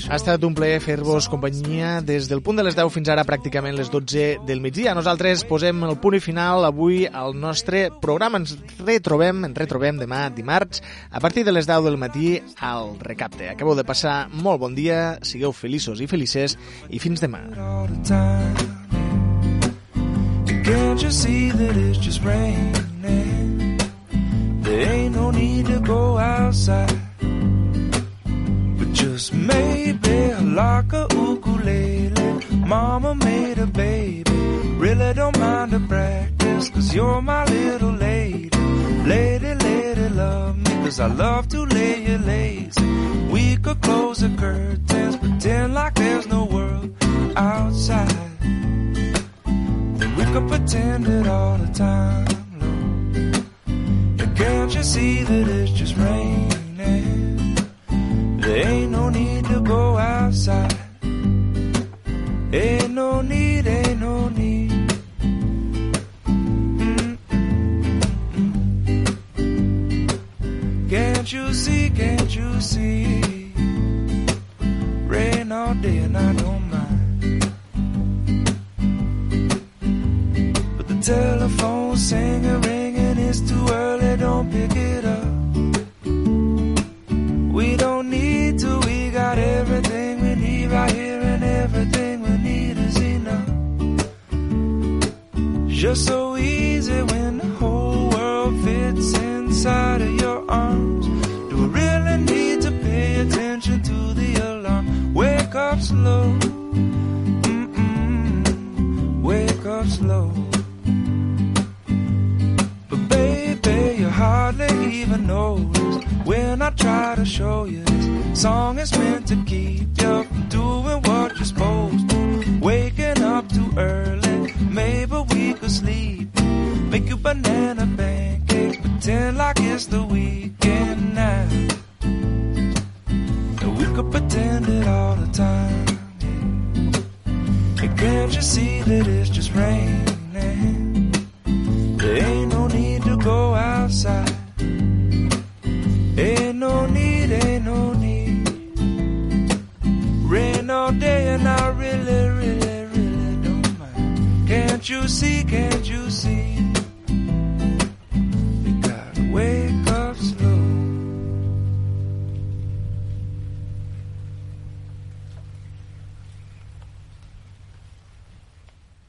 Ha estat un plaer fer-vos companyia des del punt de les 10 fins ara pràcticament les 12 del migdia. Nosaltres posem el punt i final avui al nostre programa. Ens retrobem, ens retrobem demà dimarts a partir de les 10 del matí al Recapte. Acabeu de passar molt bon dia, sigueu feliços i felices i fins demà. Can't you see that it's just raining? There ain't no need to go outside. But just maybe like a ukulele. Mama made a baby. Really don't mind the practice, cause you're my little lady. Lady, lady, love me, cause I love to lay you lazy. We could close the curtains, pretend like there's no world outside. We could pretend it all the time, Lord. And can't you see that it's just raining? There ain't no need to go outside. Ain't no need, ain't no need. Can't you see, can't you see? Rain all day and I don't mind. But the telephone's singing, ringing, it's too early, don't pick it up. Just so easy when the whole world fits inside of your arms. Do we really need to pay attention to the alarm? Wake up slow. Mm-mm. Wake up slow. But baby, you hardly even notice when I try to show you this song is meant to keep you from doing what you're supposed to. Waking up too early, we sleep. Make you banana pancakes, pretend like it's the weekend now. And we could pretend it all the time. And can't you see that it's just raining? There ain't no need to go outside. Ain't no need, ain't no need. Rain all day and I really, really. Can't you see, can't you see?